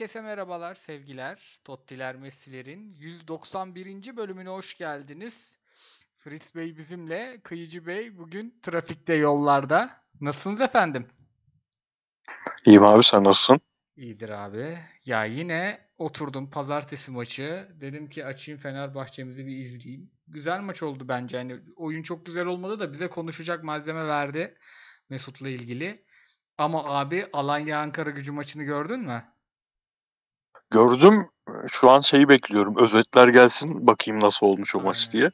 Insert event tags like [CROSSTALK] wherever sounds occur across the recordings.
Herkese merhabalar, sevgiler. Tottiler Messi'lerin 191. bölümüne hoş geldiniz. Fritz Bey bizimle, Kıyıcı Bey bugün trafikte yollarda. Nasılsınız efendim? İyiyim abi sen nasılsın? İyidir abi. Ya yine oturdum pazartesi maçı. Dedim ki açayım Fenerbahçe'mizi bir izleyeyim. Güzel maç oldu bence. Yani oyun çok güzel olmadı da bize konuşacak malzeme verdi Mesut'la ilgili. Ama abi Alanya Ankara Gücü maçını gördün mü? Gördüm. Şu an şeyi bekliyorum. Özetler gelsin bakayım nasıl olmuş o maç diye.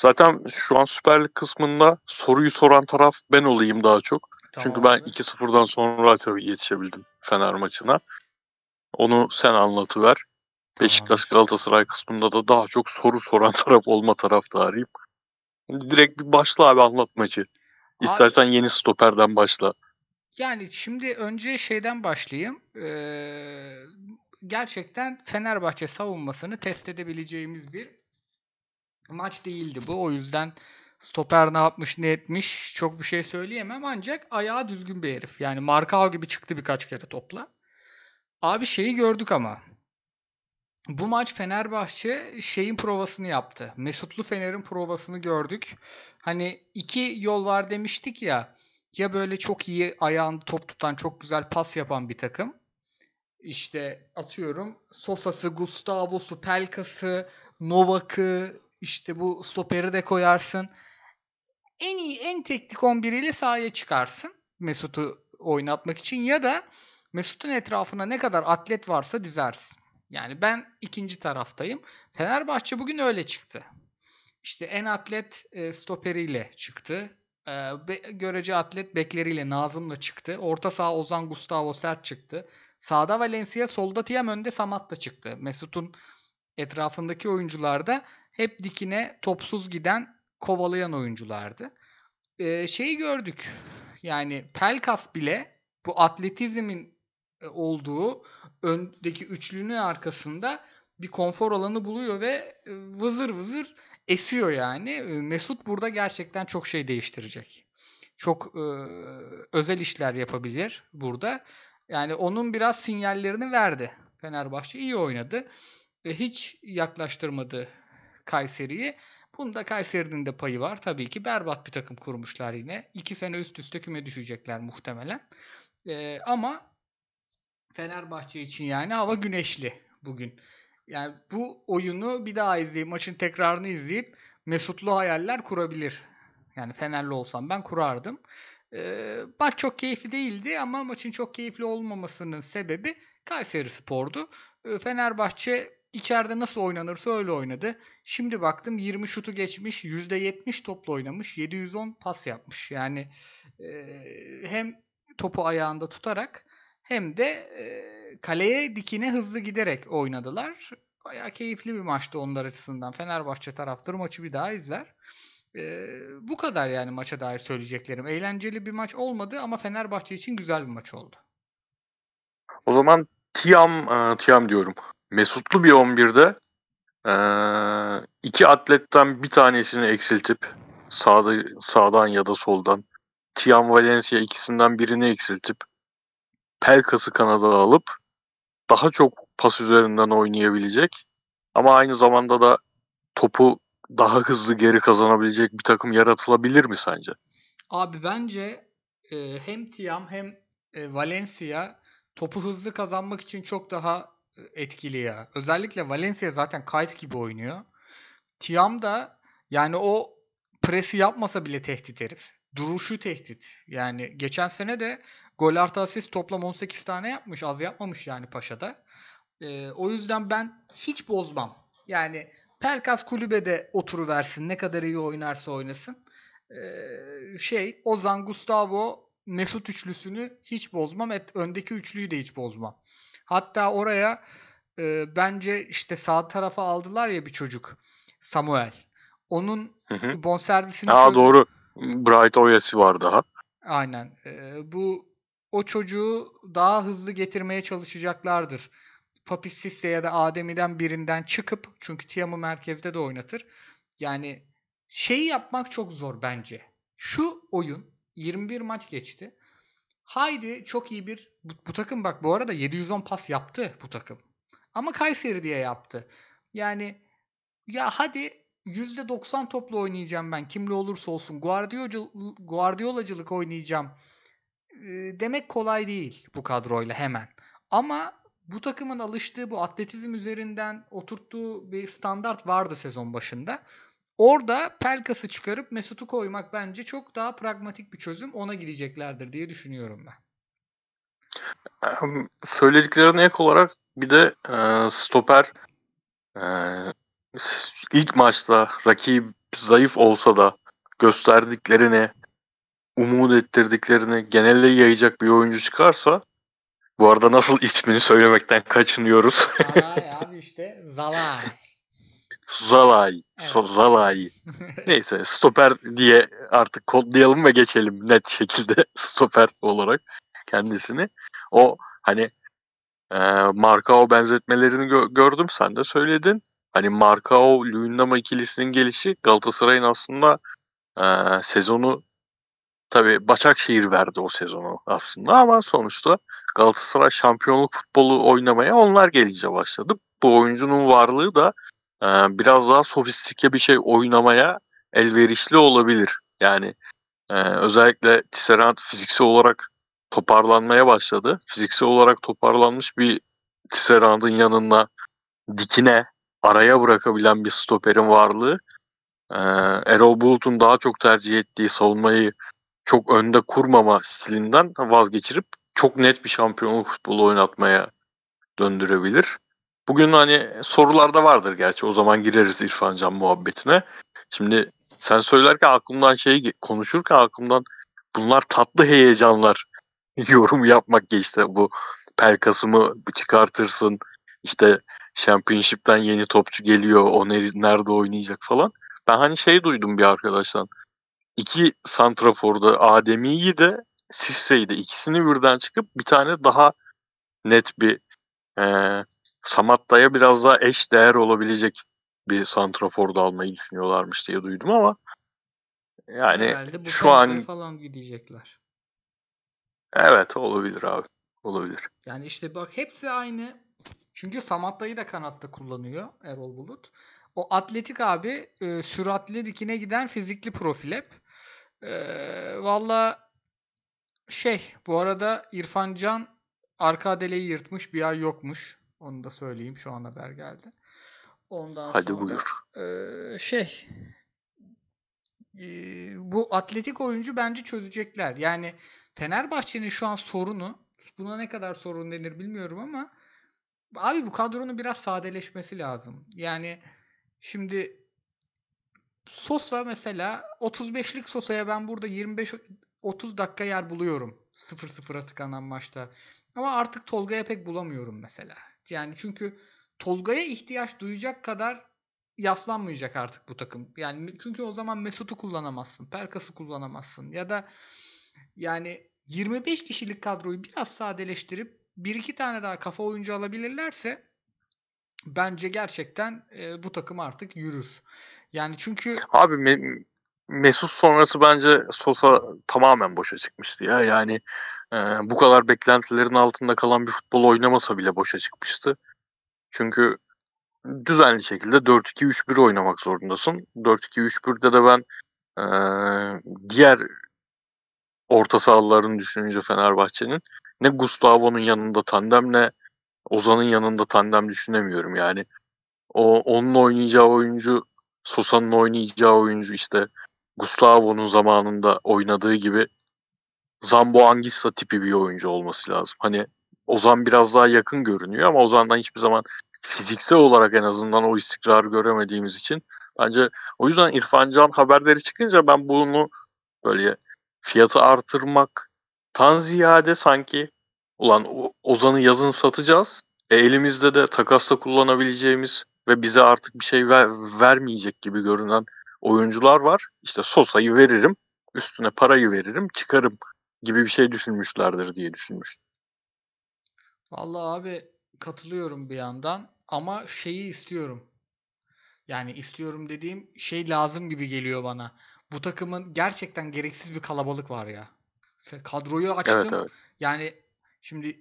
Zaten şu an Süper Lig kısmında soruyu soran taraf ben olayım daha çok. Çünkü Tamam ben abi. 2-0'dan sonra tabii yetişebildim Fener maçına. Onu sen anlatıver. Beşiktaş Galatasaray kısmında da daha çok soru soran [LAUGHS] taraf olma taraftarıyım. Direkt bir başla abi anlat maçı. İstersen yeni stoperden başla. Yani şimdi önce şeyden başlayayım. Ee, gerçekten Fenerbahçe savunmasını test edebileceğimiz bir maç değildi bu. O yüzden stoper ne yapmış ne etmiş çok bir şey söyleyemem. Ancak ayağı düzgün bir herif. Yani Markao gibi çıktı birkaç kere topla. Abi şeyi gördük ama. Bu maç Fenerbahçe şeyin provasını yaptı. Mesutlu Fener'in provasını gördük. Hani iki yol var demiştik ya. Ya böyle çok iyi ayağında top tutan, çok güzel pas yapan bir takım. İşte atıyorum Sosa'sı, Gustavo'su, Pelkas'ı, Novak'ı, işte bu stoperi de koyarsın. En iyi, en teknik 11'iyle sahaya çıkarsın Mesut'u oynatmak için ya da Mesut'un etrafına ne kadar atlet varsa dizersin. Yani ben ikinci taraftayım. Fenerbahçe bugün öyle çıktı. İşte en atlet e, stoperiyle çıktı. E, görece atlet bekleriyle Nazım'la çıktı. Orta saha Ozan Gustavo Sert çıktı. Sağda Valencia, solda Tiam, önde Samat da çıktı. Mesut'un etrafındaki oyuncular da hep dikine topsuz giden, kovalayan oyunculardı. E, şeyi gördük. Yani Pelkas bile bu atletizmin e, olduğu öndeki üçlünün arkasında bir konfor alanı buluyor ve e, vızır vızır esiyor yani. E, Mesut burada gerçekten çok şey değiştirecek. Çok e, özel işler yapabilir burada. Yani onun biraz sinyallerini verdi. Fenerbahçe iyi oynadı. E, hiç yaklaştırmadı Kayseri'yi. Bunda Kayseri'nin de payı var. Tabii ki berbat bir takım kurmuşlar yine. İki sene üst üste küme düşecekler muhtemelen. E, ama Fenerbahçe için yani hava güneşli bugün. Yani bu oyunu bir daha izleyip maçın tekrarını izleyip Mesutlu hayaller kurabilir. Yani Fenerli olsam ben kurardım. Maç çok keyifli değildi ama maçın çok keyifli olmamasının sebebi Kayseri Spor'du. Fenerbahçe içeride nasıl oynanırsa öyle oynadı. Şimdi baktım 20 şutu geçmiş, %70 topla oynamış, 710 pas yapmış. Yani hem topu ayağında tutarak hem de kaleye dikine hızlı giderek oynadılar. Bayağı keyifli bir maçtı onlar açısından. Fenerbahçe taraftarı maçı bir daha izler. E, bu kadar yani maça dair söyleyeceklerim. Eğlenceli bir maç olmadı ama Fenerbahçe için güzel bir maç oldu. O zaman Tiam, e, Tiam diyorum. Mesutlu bir 11'de e, iki atletten bir tanesini eksiltip sağda, sağdan ya da soldan Tiam Valencia ikisinden birini eksiltip Pelkas'ı kanada alıp daha çok pas üzerinden oynayabilecek ama aynı zamanda da topu daha hızlı geri kazanabilecek bir takım yaratılabilir mi sence? Abi bence e, hem Tiam hem e, Valencia topu hızlı kazanmak için çok daha e, etkili ya. Özellikle Valencia zaten kite gibi oynuyor. Tiam da yani o presi yapmasa bile tehdit herif. Duruşu tehdit. Yani geçen sene de gol artı asist toplam 18 tane yapmış. Az yapmamış yani Paşa'da. Ee, o yüzden ben hiç bozmam. Yani Pelkas kulübede oturuversin. Ne kadar iyi oynarsa oynasın. Ee, şey Ozan, Gustavo, Mesut üçlüsünü hiç bozmam. Et, öndeki üçlüyü de hiç bozmam. Hatta oraya e, bence işte sağ tarafa aldılar ya bir çocuk. Samuel. Onun Hı hı. bonservisini Aa çöz- doğru. Bright Oyası var daha. Aynen. Ee, bu o çocuğu daha hızlı getirmeye çalışacaklardır. Papis Cisse ya da Ademi'den birinden çıkıp çünkü Tiam'ı merkezde de oynatır. Yani şeyi yapmak çok zor bence. Şu oyun 21 maç geçti. haydi çok iyi bir bu, bu takım bak bu arada 710 pas yaptı bu takım. Ama Kayseri diye yaptı. Yani ya hadi %90 toplu oynayacağım ben kimle olursa olsun. Guardiola, Guardiolacılık oynayacağım. Demek kolay değil bu kadroyla hemen. Ama bu takımın alıştığı bu atletizm üzerinden oturttuğu bir standart vardı sezon başında. Orada Pelkas'ı çıkarıp Mesut'u koymak bence çok daha pragmatik bir çözüm. Ona gideceklerdir diye düşünüyorum ben. Söylediklerine ek olarak bir de e, stoper e, ilk maçta rakip zayıf olsa da gösterdiklerini, umut ettirdiklerini genelde yayacak bir oyuncu çıkarsa bu arada nasıl ismini söylemekten kaçınıyoruz. Zalay [LAUGHS] abi işte Zalay. Zalay. Evet. Zalay. [LAUGHS] Neyse stoper diye artık kodlayalım ve geçelim net şekilde [LAUGHS] stoper olarak kendisini. O hani e, Markao benzetmelerini gö- gördüm sen de söyledin. Hani Markao Luyendama ikilisinin gelişi Galatasaray'ın aslında e, sezonu tabi Başakşehir verdi o sezonu aslında ama sonuçta Galatasaray şampiyonluk futbolu oynamaya onlar gelince başladı. Bu oyuncunun varlığı da e, biraz daha sofistike bir şey oynamaya elverişli olabilir. Yani e, özellikle Tisserand fiziksel olarak toparlanmaya başladı. Fiziksel olarak toparlanmış bir Tisserand'ın yanına dikine araya bırakabilen bir stoperin varlığı e, Erol Bulut'un daha çok tercih ettiği savunmayı çok önde kurmama stilinden vazgeçirip çok net bir şampiyonluk futbolu oynatmaya döndürebilir. Bugün hani sorularda vardır gerçi o zaman gireriz İrfan Can muhabbetine. Şimdi sen söylerken aklımdan şey konuşurken aklımdan bunlar tatlı heyecanlar [LAUGHS] yorum yapmak geçti. Bu Pelkas'ımı çıkartırsın işte Championship'ten yeni topçu geliyor o nerede oynayacak falan. Ben hani şey duydum bir arkadaştan. İki santraforda Ademi'yi de Sisse'yi de ikisini birden çıkıp bir tane daha net bir e, Samatta'ya biraz daha eş değer olabilecek bir santraforda almayı düşünüyorlarmış diye duydum ama yani bu şu an falan gidecekler. Evet olabilir abi. Olabilir. Yani işte bak hepsi aynı. Çünkü Samatta'yı da kanatta kullanıyor Erol Bulut. O atletik abi e, süratli dikine giden fizikli profil hep. Valla şey bu arada İrfan Can arka adeleyi yırtmış bir ay yokmuş. Onu da söyleyeyim şu an haber geldi. Ondan Hadi sonra, buyur. E, şey e, bu atletik oyuncu bence çözecekler. Yani Fenerbahçe'nin şu an sorunu buna ne kadar sorun denir bilmiyorum ama abi bu kadronun biraz sadeleşmesi lazım. Yani şimdi Sosa mesela 35'lik Sosa'ya ben burada 25 30 dakika yer buluyorum. 0-0'a tıkanan maçta. Ama artık Tolga'ya pek bulamıyorum mesela. Yani çünkü Tolga'ya ihtiyaç duyacak kadar yaslanmayacak artık bu takım. Yani çünkü o zaman Mesut'u kullanamazsın. Perkas'ı kullanamazsın. Ya da yani 25 kişilik kadroyu biraz sadeleştirip bir iki tane daha kafa oyuncu alabilirlerse bence gerçekten e, bu takım artık yürür. Yani çünkü abi Me- Mesut sonrası bence Sosa tamamen boşa çıkmıştı ya. Yani e, bu kadar beklentilerin altında kalan bir futbol oynamasa bile boşa çıkmıştı. Çünkü düzenli şekilde 4-2-3-1 oynamak zorundasın. 4-2-3-1'de de ben e, diğer orta sahalarını düşününce Fenerbahçe'nin ne Gustavo'nun yanında tandem ne Ozan'ın yanında tandem düşünemiyorum. Yani o onun oynayacağı oyuncu Sosa'nın oynayacağı oyuncu işte Gustavo'nun zamanında oynadığı gibi Zambo Angissa tipi bir oyuncu olması lazım. Hani Ozan biraz daha yakın görünüyor ama Ozan'dan hiçbir zaman fiziksel olarak en azından o istikrarı göremediğimiz için bence o yüzden İrfan Can haberleri çıkınca ben bunu böyle fiyatı artırmaktan ziyade sanki ulan Ozan'ı yazın satacağız. E, elimizde de takasta kullanabileceğimiz ve bize artık bir şey ver, vermeyecek gibi görünen oyuncular var. İşte Sosa'yı veririm, üstüne parayı veririm, çıkarım gibi bir şey düşünmüşlerdir diye düşünmüştüm. Vallahi abi katılıyorum bir yandan ama şeyi istiyorum. Yani istiyorum dediğim şey lazım gibi geliyor bana. Bu takımın gerçekten gereksiz bir kalabalık var ya. Kadroyu açtım. Evet evet. Yani şimdi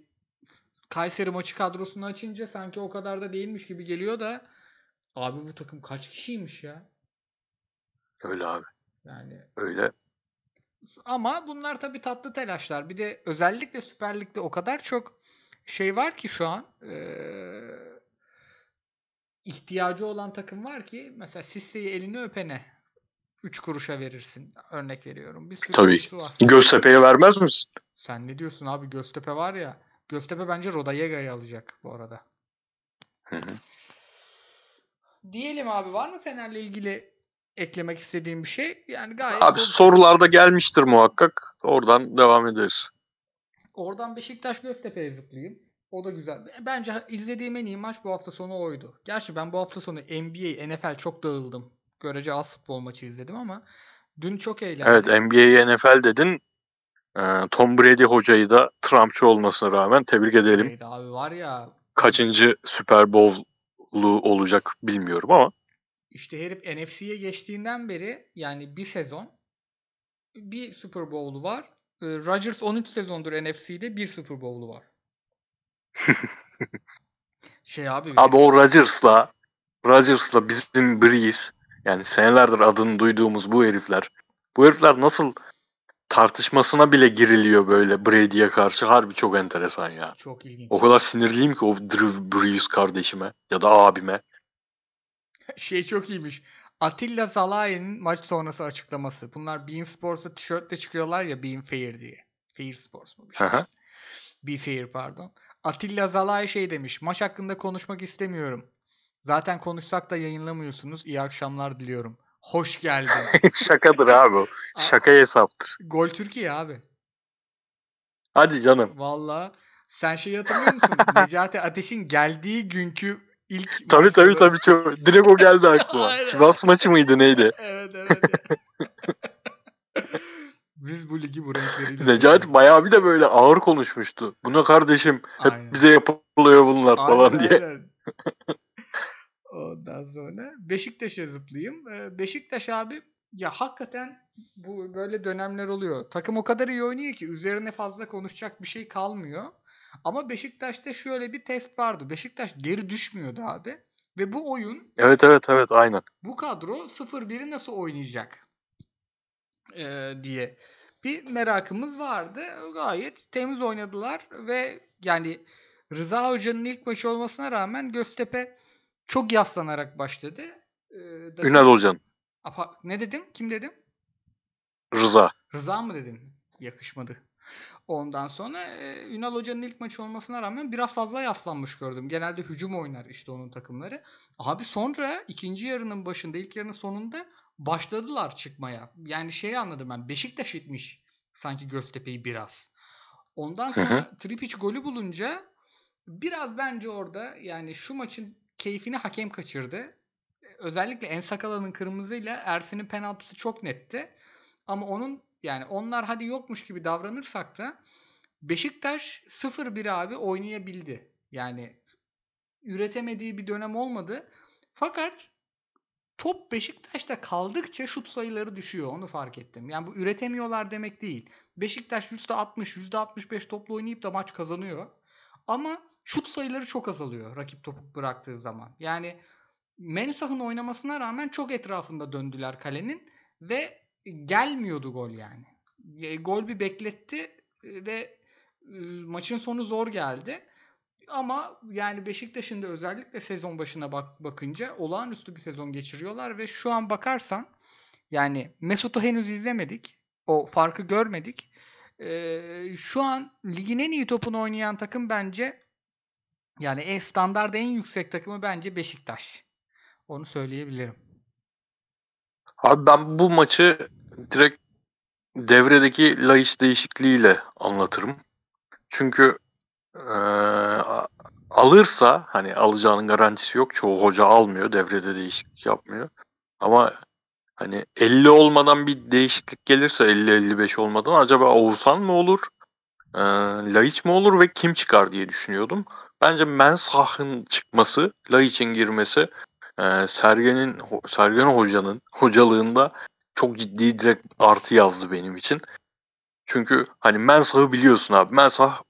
Kayseri maçı kadrosunu açınca sanki o kadar da değilmiş gibi geliyor da abi bu takım kaç kişiymiş ya? Öyle abi. Yani Öyle. ama bunlar tabii tatlı telaşlar. Bir de özellikle Süper Lig'de o kadar çok şey var ki şu an eee, ihtiyacı olan takım var ki mesela Sisse'yi elini öpene 3 kuruşa verirsin. Örnek veriyorum. Bir sürü Tabii. var. Göztepe'ye vermez misin? Sen ne diyorsun abi? Göztepe var ya. Göztepe bence Rodallega'yı alacak bu arada. Hı hı. Diyelim abi var mı Fener'le ilgili eklemek istediğim bir şey? Yani gayet Abi dolu- sorularda gelmiştir muhakkak. Oradan devam ederiz. Oradan Beşiktaş Göztepe'ye zıplayayım. O da güzel. Bence izlediğim en iyi maç bu hafta sonu oydu. Gerçi ben bu hafta sonu NBA, NFL çok dağıldım. Görece az futbol maçı izledim ama dün çok eğlendim. Evet NBA, NFL dedin. Ee, Tom Brady hocayı da Trumpçı olmasına rağmen tebrik edelim. Neydi abi var ya Kaçıncı Super Bowl'lu olacak bilmiyorum ama işte herif NFC'ye geçtiğinden beri yani bir sezon bir Super Bowl'u var. Ee, Rodgers 13 sezondur NFC'de bir Super Bowl'u var. [LAUGHS] şey abi abi o Rodgers'la Rodgers'la bizim Breeze yani senelerdir adını duyduğumuz bu herifler bu herifler nasıl tartışmasına bile giriliyor böyle Brady'ye karşı harbi çok enteresan ya. çok ilginç. O kadar sinirliyim ki o Drew Brees kardeşime ya da abime. Şey çok iyiymiş. Atilla Zalaye'nin maç sonrası açıklaması. Bunlar Bein Sports'a tişörtle çıkıyorlar ya Bein Fair diye. Fair Sports mu bir şey işte. Be Fair pardon. Atilla Zalay şey demiş. Maç hakkında konuşmak istemiyorum. Zaten konuşsak da yayınlamıyorsunuz. İyi akşamlar diliyorum. Hoş geldin. [LAUGHS] Şakadır abi o. Şaka hesaptır. Gol Türkiye abi. Hadi canım. Valla sen şeyi hatırlıyor musun? [LAUGHS] Necati Ateş'in geldiği günkü ilk Tabii maç tabii tabii çok. Direkt o geldi aklıma. [LAUGHS] Sivas maçı mıydı neydi? Evet evet. Biz bu ligi bu renkleriyle Necati bayağı bir de böyle ağır konuşmuştu. Buna kardeşim hep Aynen. bize yapılıyor bunlar falan Aynen, diye. aynen. Ondan sonra Beşiktaş'a zıplayayım. Ee, Beşiktaş abi ya hakikaten bu böyle dönemler oluyor. Takım o kadar iyi oynuyor ki üzerine fazla konuşacak bir şey kalmıyor. Ama Beşiktaş'ta şöyle bir test vardı. Beşiktaş geri düşmüyordu abi. Ve bu oyun Evet evet evet aynen. bu kadro 0-1'i nasıl oynayacak ee, diye bir merakımız vardı. Gayet temiz oynadılar ve yani Rıza Hoca'nın ilk maçı olmasına rağmen Göztepe çok yaslanarak başladı. Ee, Ünal Hoca'nın. Apa- ne dedim? Kim dedim? Rıza. Rıza mı dedim? Yakışmadı. Ondan sonra e, Ünal Hoca'nın ilk maçı olmasına rağmen biraz fazla yaslanmış gördüm. Genelde hücum oynar işte onun takımları. Abi sonra ikinci yarının başında, ilk yarının sonunda başladılar çıkmaya. Yani şeyi anladım ben. Beşiktaş itmiş sanki Göztepe'yi biraz. Ondan sonra Tripic golü bulunca biraz bence orada yani şu maçın keyfini hakem kaçırdı. Özellikle Ensakala'nın kırmızıyla Ersin'in penaltısı çok netti. Ama onun yani onlar hadi yokmuş gibi davranırsak da Beşiktaş 0-1 abi oynayabildi. Yani üretemediği bir dönem olmadı. Fakat top Beşiktaş'ta kaldıkça şut sayıları düşüyor. Onu fark ettim. Yani bu üretemiyorlar demek değil. Beşiktaş %60, %65 topla oynayıp da maç kazanıyor. Ama şut sayıları çok azalıyor rakip topu bıraktığı zaman. Yani Mensah'ın oynamasına rağmen çok etrafında döndüler kalenin ve gelmiyordu gol yani. E, Gol bir bekletti e, ve e, maçın sonu zor geldi. Ama yani Beşiktaş'ın da özellikle sezon başına bak bakınca olağanüstü bir sezon geçiriyorlar ve şu an bakarsan yani Mesut'u henüz izlemedik. O farkı görmedik. Ee, şu an ligin en iyi topunu oynayan takım bence yani en standart en yüksek takımı bence Beşiktaş. Onu söyleyebilirim. Abi ben bu maçı direkt devredeki Laiç değişikliğiyle anlatırım. Çünkü eee, alırsa hani alacağının garantisi yok. Çoğu hoca almıyor. Devrede değişiklik yapmıyor. Ama hani 50 olmadan bir değişiklik gelirse 50-55 olmadan acaba Oğuzhan mı olur? Eee Laiç mi olur ve kim çıkar diye düşünüyordum. Bence Mensah'ın çıkması, Laiç'in girmesi eee Sergen'in Sergen Hoca'nın hocalığında çok ciddi direkt artı yazdı benim için. Çünkü hani Mensah'ı biliyorsun abi. Mensah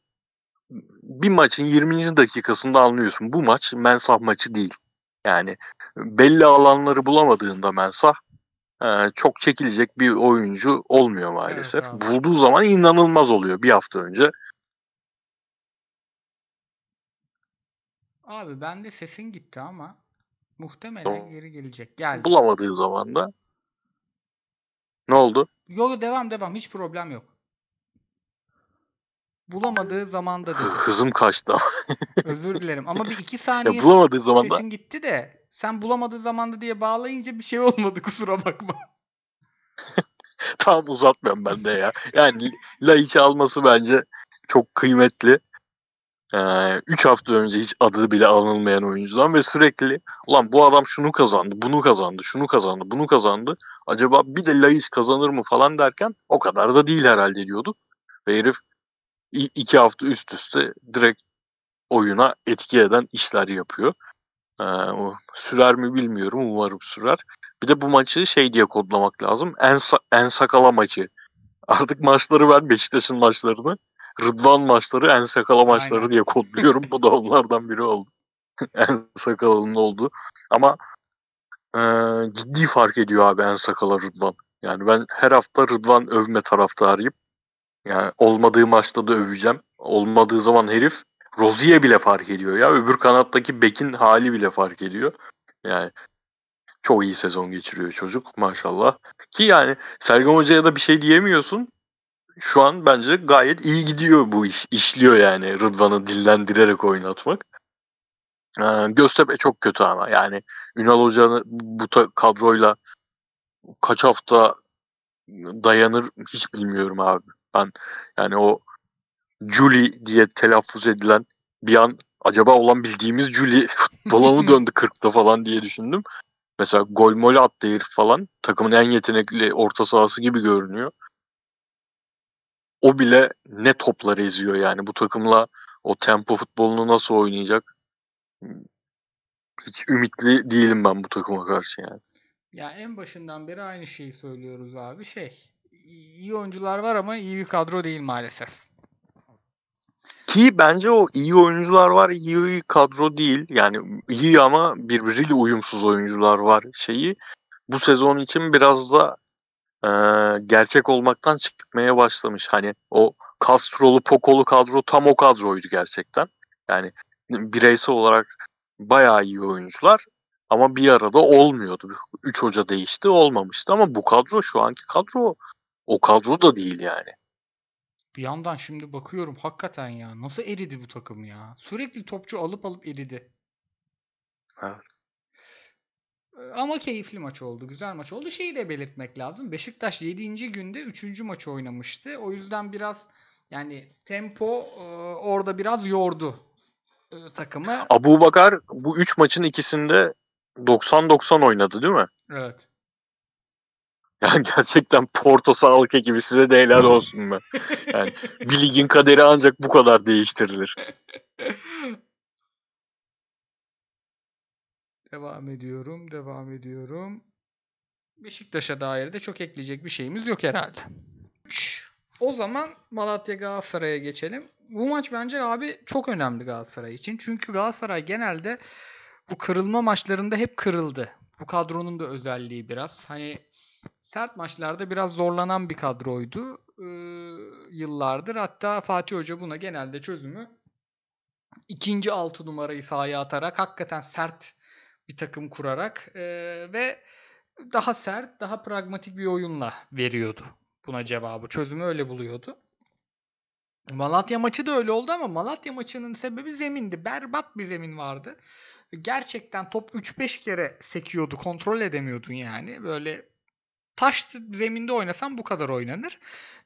bir maçın 20. dakikasında anlıyorsun. Bu maç Mensah maçı değil. Yani belli alanları bulamadığında Mensah e, çok çekilecek bir oyuncu olmuyor maalesef. Evet abi. Bulduğu zaman inanılmaz oluyor bir hafta önce. Abi bende sesin gitti ama muhtemelen Tamam. geri gelecek. Geldi. Bulamadığı zaman da ne oldu? Yok devam devam hiç problem yok. Bulamadığı zamanda dedim. [LAUGHS] Hızım kaçtı ama. [LAUGHS] Özür dilerim ama bir iki ya saniye bulamadığı zaman da sesin gitti de sen bulamadığı zamanda diye bağlayınca bir şey olmadı kusura bakma. [LAUGHS] tam uzatmıyorum ben de ya. Yani Laiç'i alması bence çok kıymetli. 3 hafta önce hiç adı bile anılmayan oyuncudan ve sürekli ulan bu adam şunu kazandı, bunu kazandı, şunu kazandı, bunu kazandı. Acaba bir de Laiç kazanır mı falan derken o kadar da değil herhalde diyorduk. Ve herif 2 hafta üst üste direkt oyuna etki eden işler yapıyor. Ee, sürer mi bilmiyorum. Umarım sürer. Bir de bu maçı şey diye kodlamak lazım. En, en sakala maçı. Artık maçları ben Beşiktaş'ın maçlarını Rıdvan maçları en sakala maçları Aynen. diye kodluyorum. bu da onlardan biri oldu. [LAUGHS] en sakalının olduğu. Ama e, ciddi fark ediyor abi en sakala Rıdvan. Yani ben her hafta Rıdvan övme taraftarıyım. Yani olmadığı maçta da öveceğim. Olmadığı zaman herif Rozi'ye bile fark ediyor ya. Öbür kanattaki Bek'in hali bile fark ediyor. Yani çok iyi sezon geçiriyor çocuk maşallah. Ki yani Sergen Hoca'ya da bir şey diyemiyorsun. Şu an bence gayet iyi gidiyor bu iş. İşliyor yani Rıdvan'ı dillendirerek oynatmak. Ee, Göztepe çok kötü ama yani Ünal Hoca'nın bu ta- kadroyla kaç hafta dayanır hiç bilmiyorum abi. Ben yani o Julie diye telaffuz edilen bir an acaba olan bildiğimiz Julie [LAUGHS] futbola mı [LAUGHS] döndü 40'ta falan diye düşündüm. Mesela gol mol attı herif falan. Takımın en yetenekli orta sahası gibi görünüyor. O bile ne toplar eziyor yani. Bu takımla o tempo futbolunu nasıl oynayacak? Hiç ümitli değilim ben bu takıma karşı yani. Ya en başından beri aynı şeyi söylüyoruz abi. Şey, iyi oyuncular var ama iyi bir kadro değil maalesef. Ki bence o iyi oyuncular var, iyi kadro değil. Yani iyi ama birbiriyle uyumsuz oyuncular var şeyi. Bu sezon için biraz da e, gerçek olmaktan çıkmaya başlamış. Hani o Castro'lu, Poco'lu kadro tam o kadroydu gerçekten. Yani bireysel olarak bayağı iyi oyuncular ama bir arada olmuyordu. Üç hoca değişti olmamıştı ama bu kadro şu anki kadro o kadro da değil yani. Bir yandan şimdi bakıyorum hakikaten ya nasıl eridi bu takım ya. Sürekli topçu alıp alıp eridi. Evet. Ee, Ama keyifli maç oldu. Güzel maç oldu. Şeyi de belirtmek lazım. Beşiktaş 7. günde 3. maçı oynamıştı. O yüzden biraz yani tempo e, orada biraz yordu e, takımı. Abu Bakar bu üç maçın ikisinde 90-90 oynadı değil mi? Evet. Yani [LAUGHS] gerçekten Porto sağlık ekibi size de helal olsun be. Yani [LAUGHS] bir ligin kaderi ancak bu kadar değiştirilir. [LAUGHS] Devam ediyorum, devam ediyorum. Beşiktaş'a dair de çok ekleyecek bir şeyimiz yok herhalde. O zaman Malatya Galatasaray'a geçelim. Bu maç bence abi çok önemli Galatasaray için. Çünkü Galatasaray genelde bu kırılma maçlarında hep kırıldı. Bu kadronun da özelliği biraz. Hani sert maçlarda biraz zorlanan bir kadroydu ee, yıllardır. Hatta Fatih Hoca buna genelde çözümü ikinci altı numarayı sahaya atarak hakikaten sert bir takım kurarak e, ve daha sert, daha pragmatik bir oyunla veriyordu buna cevabı. Çözümü öyle buluyordu. Malatya maçı da öyle oldu ama Malatya maçının sebebi zemindi. Berbat bir zemin vardı. Gerçekten top 3-5 kere sekiyordu. Kontrol edemiyordun yani. Böyle taş zeminde oynasan bu kadar oynanır.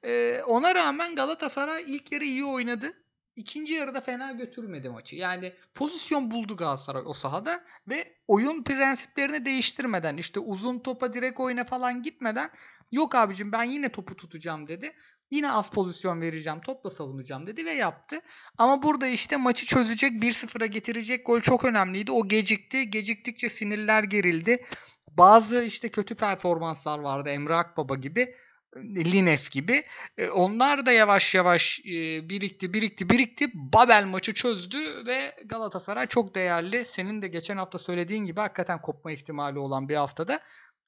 Ee, ona rağmen Galatasaray ilk yarı iyi oynadı. İkinci yarıda fena götürmedi maçı. Yani pozisyon buldu Galatasaray o sahada ve oyun prensiplerini değiştirmeden işte uzun topa direkt oyuna falan gitmeden yok abicim ben yine topu tutacağım dedi. Yine az pozisyon vereceğim, topla savunacağım dedi ve yaptı. Ama burada işte maçı çözecek, 1-0'a getirecek gol çok önemliydi. O gecikti. Geciktikçe sinirler gerildi. Bazı işte kötü performanslar vardı Emre Akbaba gibi. Lines gibi. E, onlar da yavaş yavaş e, birikti, birikti, birikti. Babel maçı çözdü ve Galatasaray çok değerli. Senin de geçen hafta söylediğin gibi hakikaten kopma ihtimali olan bir haftada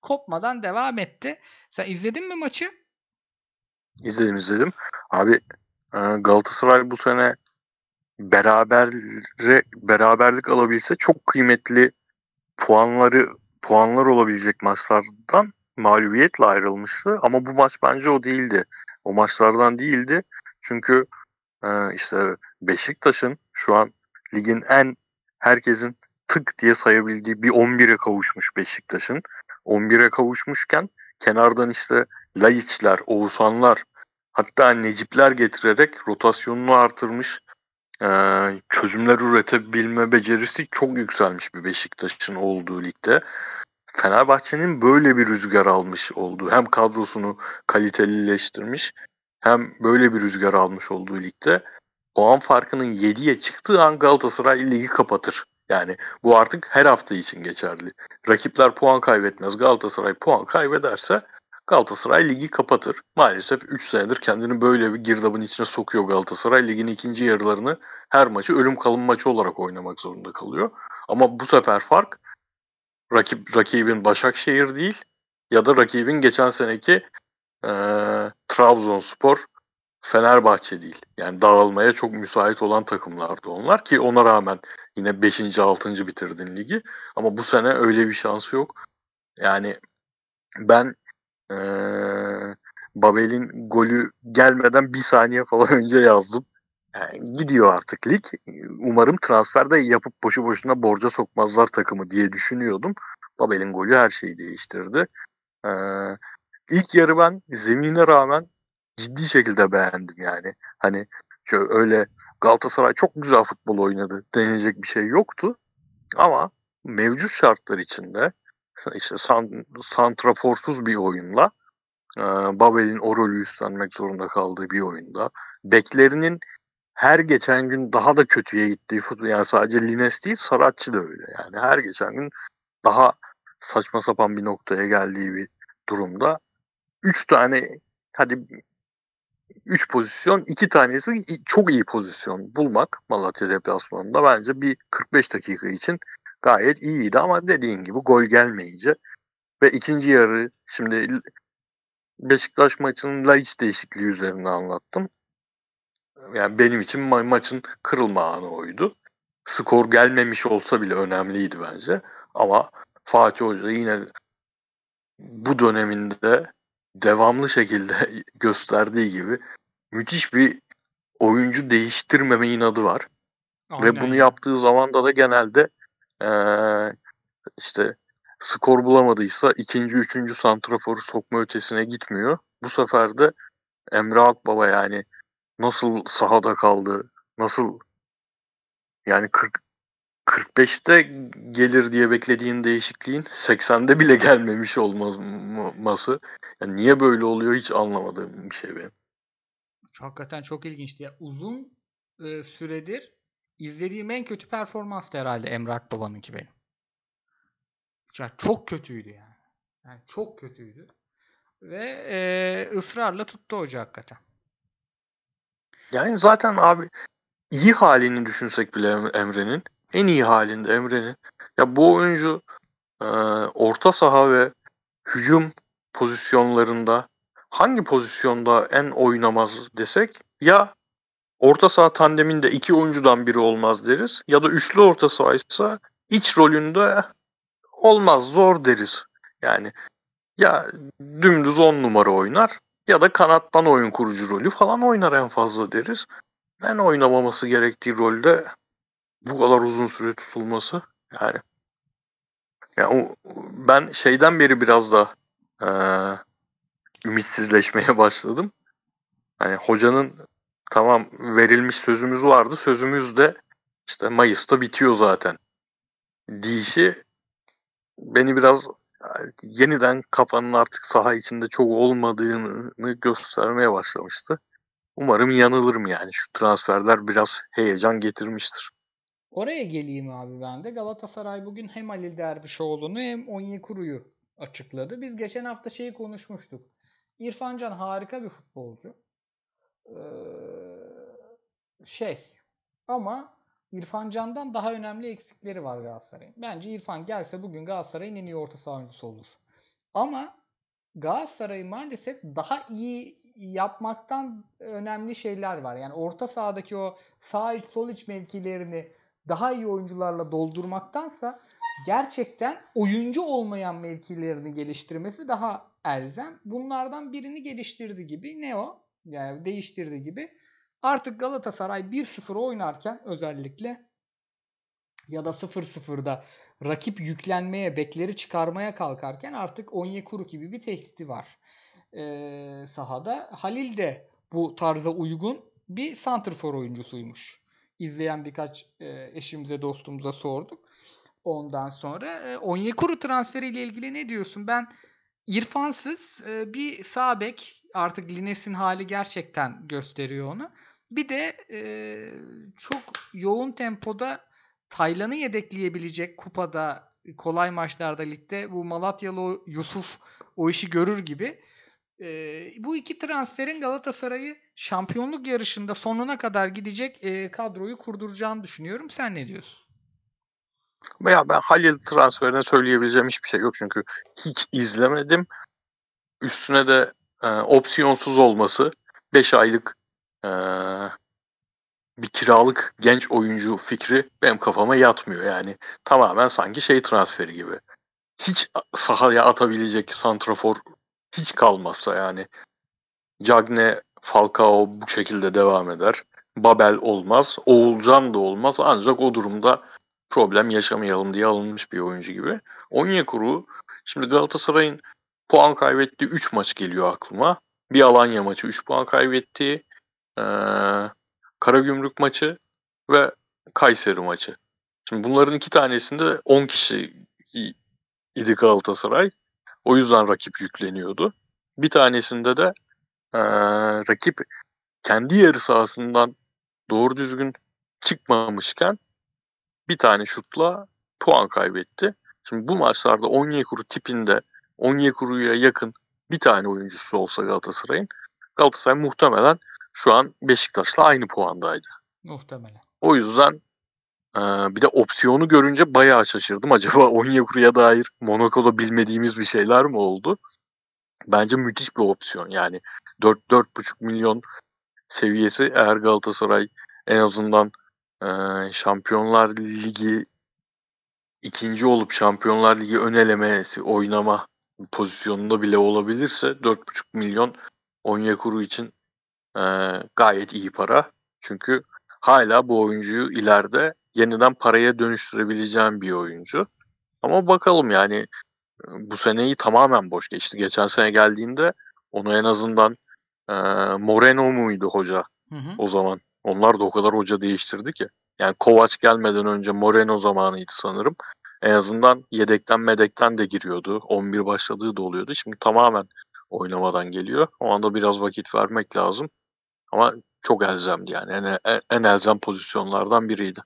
kopmadan devam etti. Sen izledin mi maçı? İzledim izledim. Abi e, Galatasaray bu sene berabere beraberlik alabilse çok kıymetli puanları puanlar olabilecek maçlardan mağlubiyetle ayrılmıştı. Ama bu maç bence o değildi. O maçlardan değildi. Çünkü e, işte Beşiktaş'ın şu an ligin en herkesin tık diye sayabildiği bir 11'e kavuşmuş Beşiktaş'ın. 11'e kavuşmuşken kenardan işte Laiçler, Oğuzhanlar hatta Necipler getirerek rotasyonunu artırmış e, çözümler üretebilme becerisi çok yükselmiş bir Beşiktaş'ın olduğu ligde. Fenerbahçe'nin böyle bir rüzgar almış olduğu hem kadrosunu kalitelileştirmiş hem böyle bir rüzgar almış olduğu ligde puan farkının 7'ye çıktığı an Galatasaray ligi kapatır. Yani bu artık her hafta için geçerli. Rakipler puan kaybetmez. Galatasaray puan kaybederse Galatasaray ligi kapatır. Maalesef 3 senedir kendini böyle bir girdabın içine sokuyor Galatasaray. Ligin ikinci yarılarını her maçı ölüm kalım maçı olarak oynamak zorunda kalıyor. Ama bu sefer fark rakip rakibin Başakşehir değil ya da rakibin geçen seneki e, Trabzonspor Fenerbahçe değil. Yani dağılmaya çok müsait olan takımlardı onlar ki ona rağmen yine 5. 6. bitirdin ligi. Ama bu sene öyle bir şansı yok. Yani ben ee, Babel'in golü gelmeden bir saniye falan [LAUGHS] önce yazdım. Yani gidiyor artık lig. Umarım transferde yapıp boşu boşuna borca sokmazlar takımı diye düşünüyordum. Babel'in golü her şeyi değiştirdi. Ee, ilk yarı ben zemine rağmen ciddi şekilde beğendim yani. Hani şöyle öyle Galatasaray çok güzel futbol oynadı denilecek bir şey yoktu. Ama mevcut şartlar içinde işte san, santraforsuz bir oyunla e, Babel'in o rolü üstlenmek zorunda kaldığı bir oyunda beklerinin her geçen gün daha da kötüye gittiği futbol yani sadece Lines değil Saratçı da öyle. Yani her geçen gün daha saçma sapan bir noktaya geldiği bir durumda. 3 tane hadi 3 pozisyon, 2 tanesi çok iyi pozisyon bulmak Malatya deplasmanında bence bir 45 dakika için gayet iyiydi. Ama dediğin gibi gol gelmeyince ve ikinci yarı şimdi Beşiktaş maçının Laiç değişikliği üzerine anlattım. Yani benim için ma- maçın kırılma anı oydu. Skor gelmemiş olsa bile önemliydi bence. Ama Fatih Hoca yine bu döneminde devamlı şekilde [LAUGHS] gösterdiği gibi müthiş bir oyuncu değiştirmeme inadı var. Aynen. Ve bunu yaptığı zamanda da genelde ee, işte skor bulamadıysa ikinci, üçüncü santraforu sokma ötesine gitmiyor. Bu sefer de Emre Akbaba yani nasıl sahada kaldı, nasıl yani 40 45'te gelir diye beklediğin değişikliğin 80'de bile gelmemiş olması. Yani niye böyle oluyor hiç anlamadığım bir şey benim. Hakikaten çok ilginçti. Ya, uzun e, süredir izlediğim en kötü performans herhalde Emrak Baba'nınki benim. Yani çok kötüydü yani. Yani çok kötüydü. Ve e, ısrarla tuttu hoca hakikaten. Yani zaten abi iyi halini düşünsek bile Emre'nin en iyi halinde Emre'nin ya bu oyuncu e, orta saha ve hücum pozisyonlarında hangi pozisyonda en oynamaz desek ya orta saha tandeminde iki oyuncudan biri olmaz deriz. Ya da üçlü orta sahaysa iç rolünde olmaz zor deriz. Yani ya dümdüz on numara oynar ya da kanattan oyun kurucu rolü falan oynar en fazla deriz. Ben oynamaması gerektiği rolde bu kadar uzun süre tutulması yani yani ben şeyden beri biraz da e, ümitsizleşmeye [LAUGHS] başladım. Hani hocanın tamam verilmiş sözümüz vardı. Sözümüz de işte Mayıs'ta bitiyor zaten. Dişi beni biraz yeniden kafanın artık saha içinde çok olmadığını göstermeye başlamıştı. Umarım yanılırım yani. Şu transferler biraz heyecan getirmiştir. Oraya geleyim abi ben de. Galatasaray bugün hem Halil Dervişoğlu'nu hem Onyekuru'yu açıkladı. Biz geçen hafta şeyi konuşmuştuk. İrfan Can harika bir futbolcu. Ee, şey ama İrfan Can'dan daha önemli eksikleri var Galatasaray'ın. Bence İrfan gelse bugün Galatasaray'ın en iyi orta saha oyuncusu olur. Ama Galatasaray maalesef daha iyi yapmaktan önemli şeyler var. Yani orta sahadaki o sağ iç sol iç mevkilerini daha iyi oyuncularla doldurmaktansa gerçekten oyuncu olmayan mevkilerini geliştirmesi daha elzem. Bunlardan birini geliştirdi gibi. Ne o? Yani değiştirdi gibi. Artık Galatasaray 1-0 oynarken özellikle ya da 0-0'da rakip yüklenmeye, bekleri çıkarmaya kalkarken artık Onyekuru gibi bir tehdidi var e, sahada. Halil de bu tarza uygun bir santrfor oyuncusuymuş. İzleyen birkaç e, eşimize, dostumuza sorduk. Ondan sonra e, Onyekuru transferiyle ilgili ne diyorsun? Ben İrfansız bir sağ bek artık Lines'in hali gerçekten gösteriyor onu. Bir de e, çok yoğun tempoda Taylan'ı yedekleyebilecek kupada kolay maçlarda ligde bu Malatyalı Yusuf o işi görür gibi. E, bu iki transferin Galatasaray'ı şampiyonluk yarışında sonuna kadar gidecek e, kadroyu kurduracağını düşünüyorum. Sen ne diyorsun? Ya ben Halil transferine söyleyebileceğim hiçbir şey yok çünkü hiç izlemedim. Üstüne de e, opsiyonsuz olması 5 aylık e, bir kiralık genç oyuncu fikri benim kafama yatmıyor. Yani tamamen sanki şey transferi gibi. Hiç sahaya atabilecek santrafor hiç kalmazsa yani Cagne, Falcao bu şekilde devam eder. Babel olmaz. Oğulcan da olmaz. Ancak o durumda problem yaşamayalım diye alınmış bir oyuncu gibi. Onyekuru şimdi Galatasaray'ın puan kaybettiği 3 maç geliyor aklıma. Bir Alanya maçı 3 puan kaybetti. Ee, Karagümrük maçı ve Kayseri maçı. Şimdi bunların iki tanesinde 10 kişi idi Galatasaray. O yüzden rakip yükleniyordu. Bir tanesinde de ee, rakip kendi yarı sahasından doğru düzgün çıkmamışken bir tane şutla puan kaybetti. Şimdi bu maçlarda Onyekuru tipinde Onyekuru'ya yakın bir tane oyuncusu olsa Galatasaray'ın Galatasaray muhtemelen şu an Beşiktaş'la aynı puandaydı. Muhtemelen. O yüzden e, bir de opsiyonu görünce bayağı şaşırdım. Acaba [LAUGHS] Onyekuru'ya dair Monaco'da bilmediğimiz bir şeyler mi oldu? Bence müthiş bir opsiyon. Yani 4-4,5 milyon seviyesi eğer Galatasaray en azından e, Şampiyonlar Ligi ikinci olup Şampiyonlar Ligi ön elemesi oynama pozisyonunda bile olabilirse 4,5 milyon Onyekuru için e, gayet iyi para. Çünkü hala bu oyuncuyu ileride yeniden paraya dönüştürebileceğim bir oyuncu. Ama bakalım yani bu seneyi tamamen boş geçti. Geçen sene geldiğinde onu en azından e, Moreno muydu hoca hı hı. o zaman? Onlar da o kadar hoca değiştirdi ki. Yani Kovac gelmeden önce Moreno zamanıydı sanırım. En azından yedekten medekten de giriyordu. 11 başladığı da oluyordu. Şimdi tamamen oynamadan geliyor. O anda biraz vakit vermek lazım. Ama çok elzemdi yani. En, en elzem pozisyonlardan biriydi.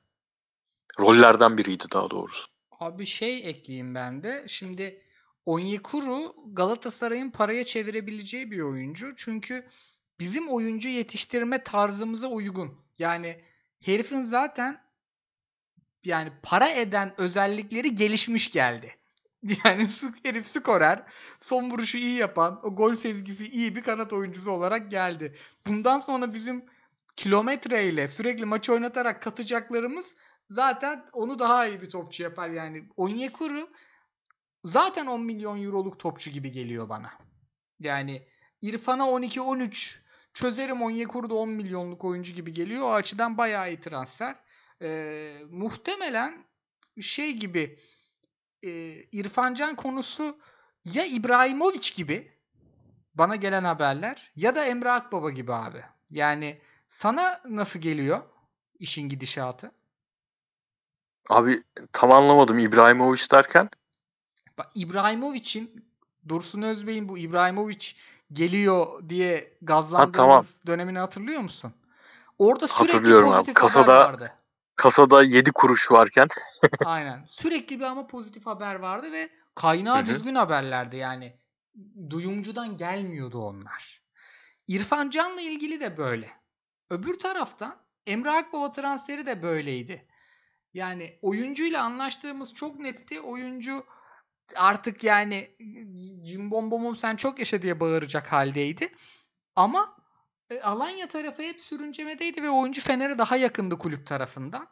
Rollerden biriydi daha doğrusu. Abi şey ekleyeyim ben de. Şimdi Onyekuru Galatasaray'ın paraya çevirebileceği bir oyuncu. Çünkü bizim oyuncu yetiştirme tarzımıza uygun. Yani herifin zaten yani para eden özellikleri gelişmiş geldi. [LAUGHS] Yani herif skorer, son vuruşu iyi yapan, o gol sevgisi iyi bir kanat oyuncusu olarak geldi. Bundan sonra bizim kilometreyle sürekli maçı oynatarak katacaklarımız zaten onu daha iyi bir topçu yapar yani. Onyekuru zaten 10 milyon euroluk topçu gibi geliyor bana. Yani İrfan'a 12-13 çözerim Onyekuru da 10 milyonluk oyuncu gibi geliyor. O açıdan bayağı iyi transfer. Ee, muhtemelen şey gibi e, İrfancan konusu ya İbrahimovic gibi bana gelen haberler ya da Emre Akbaba gibi abi. Yani sana nasıl geliyor işin gidişatı? Abi tam anlamadım İbrahimovic derken. Bak İbrahimovic'in Dursun Özbey'in bu İbrahimovic geliyor diye gazlandığımız ha, tamam. dönemini hatırlıyor musun? Orada sürekli pozitif abi. Kasada, vardı. Kasada 7 kuruş varken. [LAUGHS] Aynen. Sürekli bir ama pozitif haber vardı ve kaynağı Hı-hı. düzgün haberlerdi yani. duyumcudan gelmiyordu onlar. İrfan Can'la ilgili de böyle. Öbür taraftan Emre Akbaba transferi de böyleydi. Yani oyuncuyla anlaştığımız çok netti. Oyuncu artık yani cimbombomum sen çok yaşa diye bağıracak haldeydi. Ama e, Alanya tarafı hep sürüncemedeydi ve oyuncu Fener'e daha yakındı kulüp tarafından.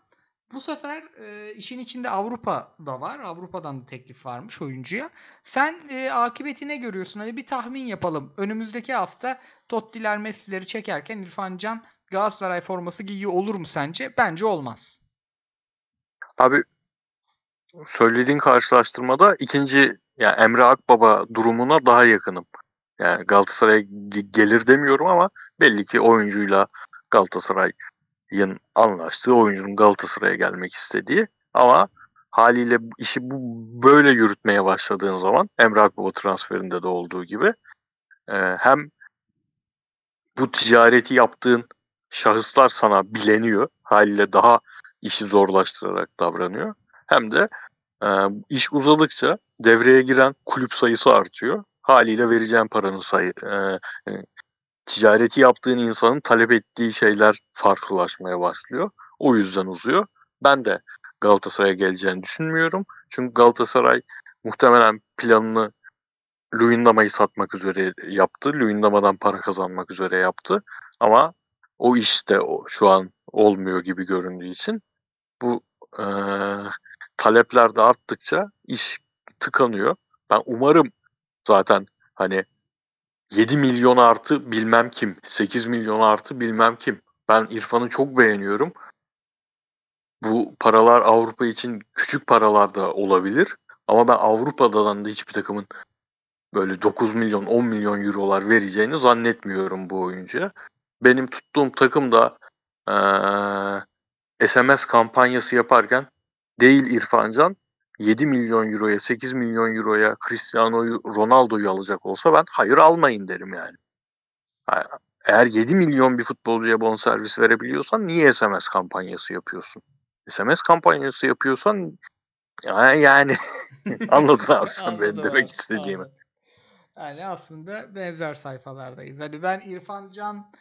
Bu sefer e, işin içinde Avrupa da var. Avrupa'dan da teklif varmış oyuncuya. Sen e, akıbeti ne görüyorsun? Hadi bir tahmin yapalım. Önümüzdeki hafta Totti'ler Messi'leri çekerken İrfan Can Galatasaray forması giyiyor olur mu sence? Bence olmaz. Abi söylediğin karşılaştırmada ikinci yani Emre Akbaba durumuna daha yakınım. Yani Galatasaray'a gelir demiyorum ama belli ki oyuncuyla Galatasaray'ın anlaştığı, oyuncunun Galatasaray'a gelmek istediği ama haliyle işi bu böyle yürütmeye başladığın zaman Emre Akbaba transferinde de olduğu gibi e, hem bu ticareti yaptığın şahıslar sana bileniyor. Haliyle daha işi zorlaştırarak davranıyor. Hem de e, iş uzadıkça devreye giren kulüp sayısı artıyor. Haliyle vereceğin paranın sayı e, e, ticareti yaptığın insanın talep ettiği şeyler farklılaşmaya başlıyor. O yüzden uzuyor. Ben de Galatasaray'a geleceğini düşünmüyorum. Çünkü Galatasaray muhtemelen planını Luyendama'yı satmak üzere yaptı. Luyendama'dan para kazanmak üzere yaptı. Ama o iş de şu an olmuyor gibi göründüğü için bu e, talepler de arttıkça iş tıkanıyor. Ben umarım zaten hani 7 milyon artı bilmem kim, 8 milyon artı bilmem kim. Ben İrfan'ı çok beğeniyorum. Bu paralar Avrupa için küçük paralar da olabilir. Ama ben Avrupa'dan da hiçbir takımın böyle 9 milyon 10 milyon eurolar vereceğini zannetmiyorum bu oyuncuya. Benim tuttuğum takım da ee, SMS kampanyası yaparken değil İrfancan 7 milyon euroya 8 milyon euroya Cristiano Ronaldo'yu alacak olsa ben hayır almayın derim yani. Eğer 7 milyon bir futbolcuya bonservis verebiliyorsan niye SMS kampanyası yapıyorsun? SMS kampanyası yapıyorsan yani [LAUGHS] anladın abi sen benim demek istediğimi. Anladım. Yani aslında benzer sayfalardayız. Hani ben İrfan Can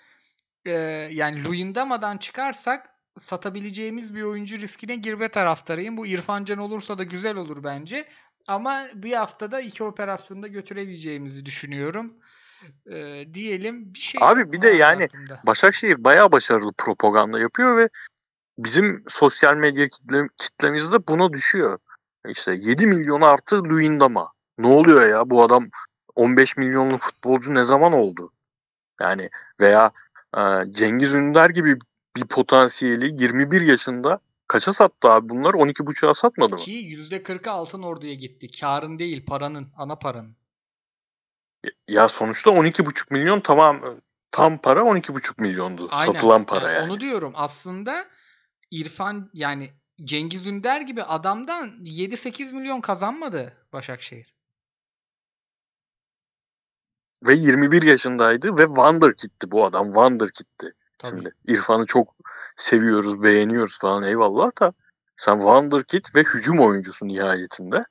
e, yani Luyendama'dan çıkarsak satabileceğimiz bir oyuncu riskine girme taraftarıyım. Bu İrfan Can olursa da güzel olur bence. Ama bir haftada iki operasyonda götürebileceğimizi düşünüyorum. Ee, diyelim bir şey. Abi bir de yani aklımda. Başakşehir bayağı başarılı propaganda yapıyor ve bizim sosyal medya kitle, kitlemizde buna düşüyor. İşte 7 milyon artı Luyendama. Ne oluyor ya bu adam 15 milyonluk futbolcu ne zaman oldu? Yani veya e, Cengiz Ünder gibi bir potansiyeli 21 yaşında kaça sattı abi bunlar? 12.5'a satmadı mı? Ki %40'ı altın orduya gitti. Karın değil paranın, ana paranın. Ya sonuçta 12.5 milyon tamam tam para 12.5 milyondu. Aynen. Satılan para yani, yani. Onu diyorum. Aslında İrfan yani Cengiz Ünder gibi adamdan 7-8 milyon kazanmadı Başakşehir. Ve 21 yaşındaydı ve Wonderkid'ti bu adam. Wonderkid'ti. Tabii. Şimdi İrfan'ı çok seviyoruz, beğeniyoruz falan eyvallah da sen Wonderkid ve hücum oyuncusu nihayetinde.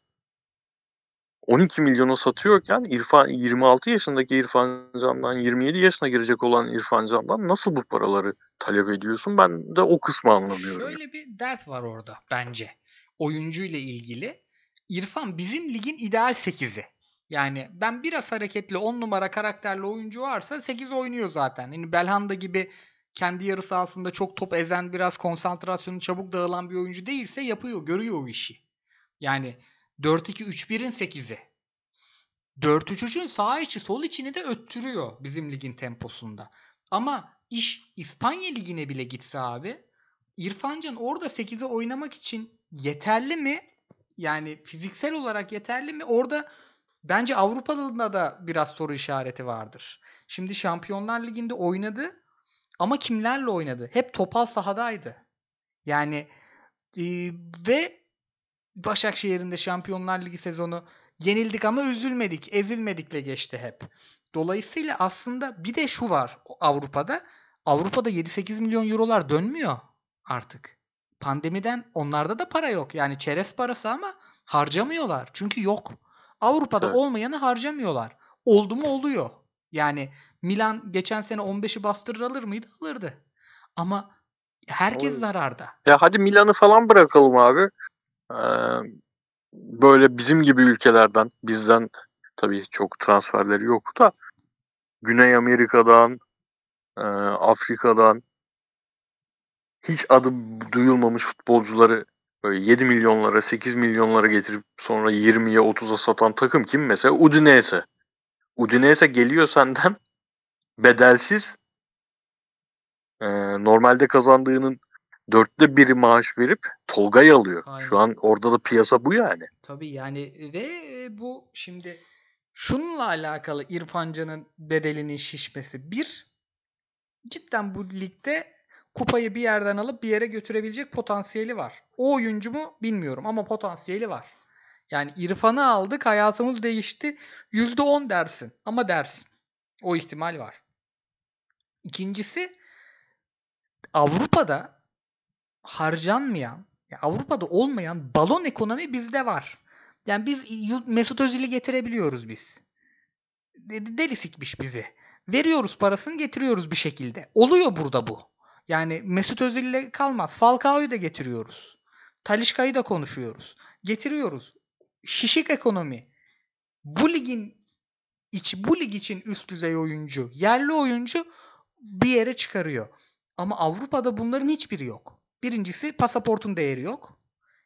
12 milyona satıyorken İrfan 26 yaşındaki İrfan Can'dan 27 yaşına girecek olan İrfan Can'dan nasıl bu paraları talep ediyorsun? Ben de o kısmı anlamıyorum. Şöyle bir dert var orada bence. Oyuncu ile ilgili. İrfan bizim ligin ideal 8'i. Yani ben biraz hareketli 10 numara karakterli oyuncu varsa 8 oynuyor zaten. Yani Belhanda gibi kendi yarı sahasında çok top ezen biraz konsantrasyonu çabuk dağılan bir oyuncu değilse yapıyor, görüyor o işi. Yani 4-2-3-1'in 8'i. 4-3-3'ün sağ içi sol içini de öttürüyor bizim ligin temposunda. Ama iş İspanya ligine bile gitse abi İrfancan orada 8'e oynamak için yeterli mi? Yani fiziksel olarak yeterli mi? Orada bence Avrupa'da da biraz soru işareti vardır. Şimdi Şampiyonlar Ligi'nde oynadı ama kimlerle oynadı? Hep topal sahadaydı. Yani e, ve Başakşehir'in de Şampiyonlar Ligi sezonu yenildik ama üzülmedik, ezilmedikle geçti hep. Dolayısıyla aslında bir de şu var Avrupa'da. Avrupa'da 7-8 milyon eurolar dönmüyor artık. Pandemiden onlarda da para yok. Yani çerez parası ama harcamıyorlar. Çünkü yok. Avrupa'da evet. olmayanı harcamıyorlar. Oldu mu oluyor. Yani Milan geçen sene 15'i bastırır alır mıydı? Alırdı. Ama herkes Oy. zararda. Ya hadi Milan'ı falan bırakalım abi. Ee, böyle bizim gibi ülkelerden bizden tabii çok transferleri yok da Güney Amerika'dan e, Afrika'dan hiç adı duyulmamış futbolcuları böyle 7 milyonlara 8 milyonlara getirip sonra 20'ye 30'a satan takım kim mesela? Udinese. Udinese geliyor senden [LAUGHS] bedelsiz e, normalde kazandığının dörtte biri maaş verip Tolga'yı alıyor. Aynen. Şu an orada da piyasa bu yani. Tabii yani ve bu şimdi şununla alakalı İrfan Can'ın bedelinin şişmesi. Bir, cidden bu ligde kupayı bir yerden alıp bir yere götürebilecek potansiyeli var. O oyuncu mu bilmiyorum ama potansiyeli var. Yani İrfan'ı aldık hayatımız değişti. %10 dersin ama dersin. O ihtimal var. İkincisi Avrupa'da harcanmayan, ya Avrupa'da olmayan balon ekonomi bizde var. Yani biz Mesut Özil'i getirebiliyoruz biz. De- Deli sikmiş bizi. Veriyoruz parasını getiriyoruz bir şekilde. Oluyor burada bu. Yani Mesut Özil'le kalmaz. Falcao'yu da getiriyoruz. Talişka'yı da konuşuyoruz. Getiriyoruz. Şişik ekonomi. Bu ligin iç, bu lig için üst düzey oyuncu, yerli oyuncu bir yere çıkarıyor. Ama Avrupa'da bunların hiçbiri yok. Birincisi pasaportun değeri yok.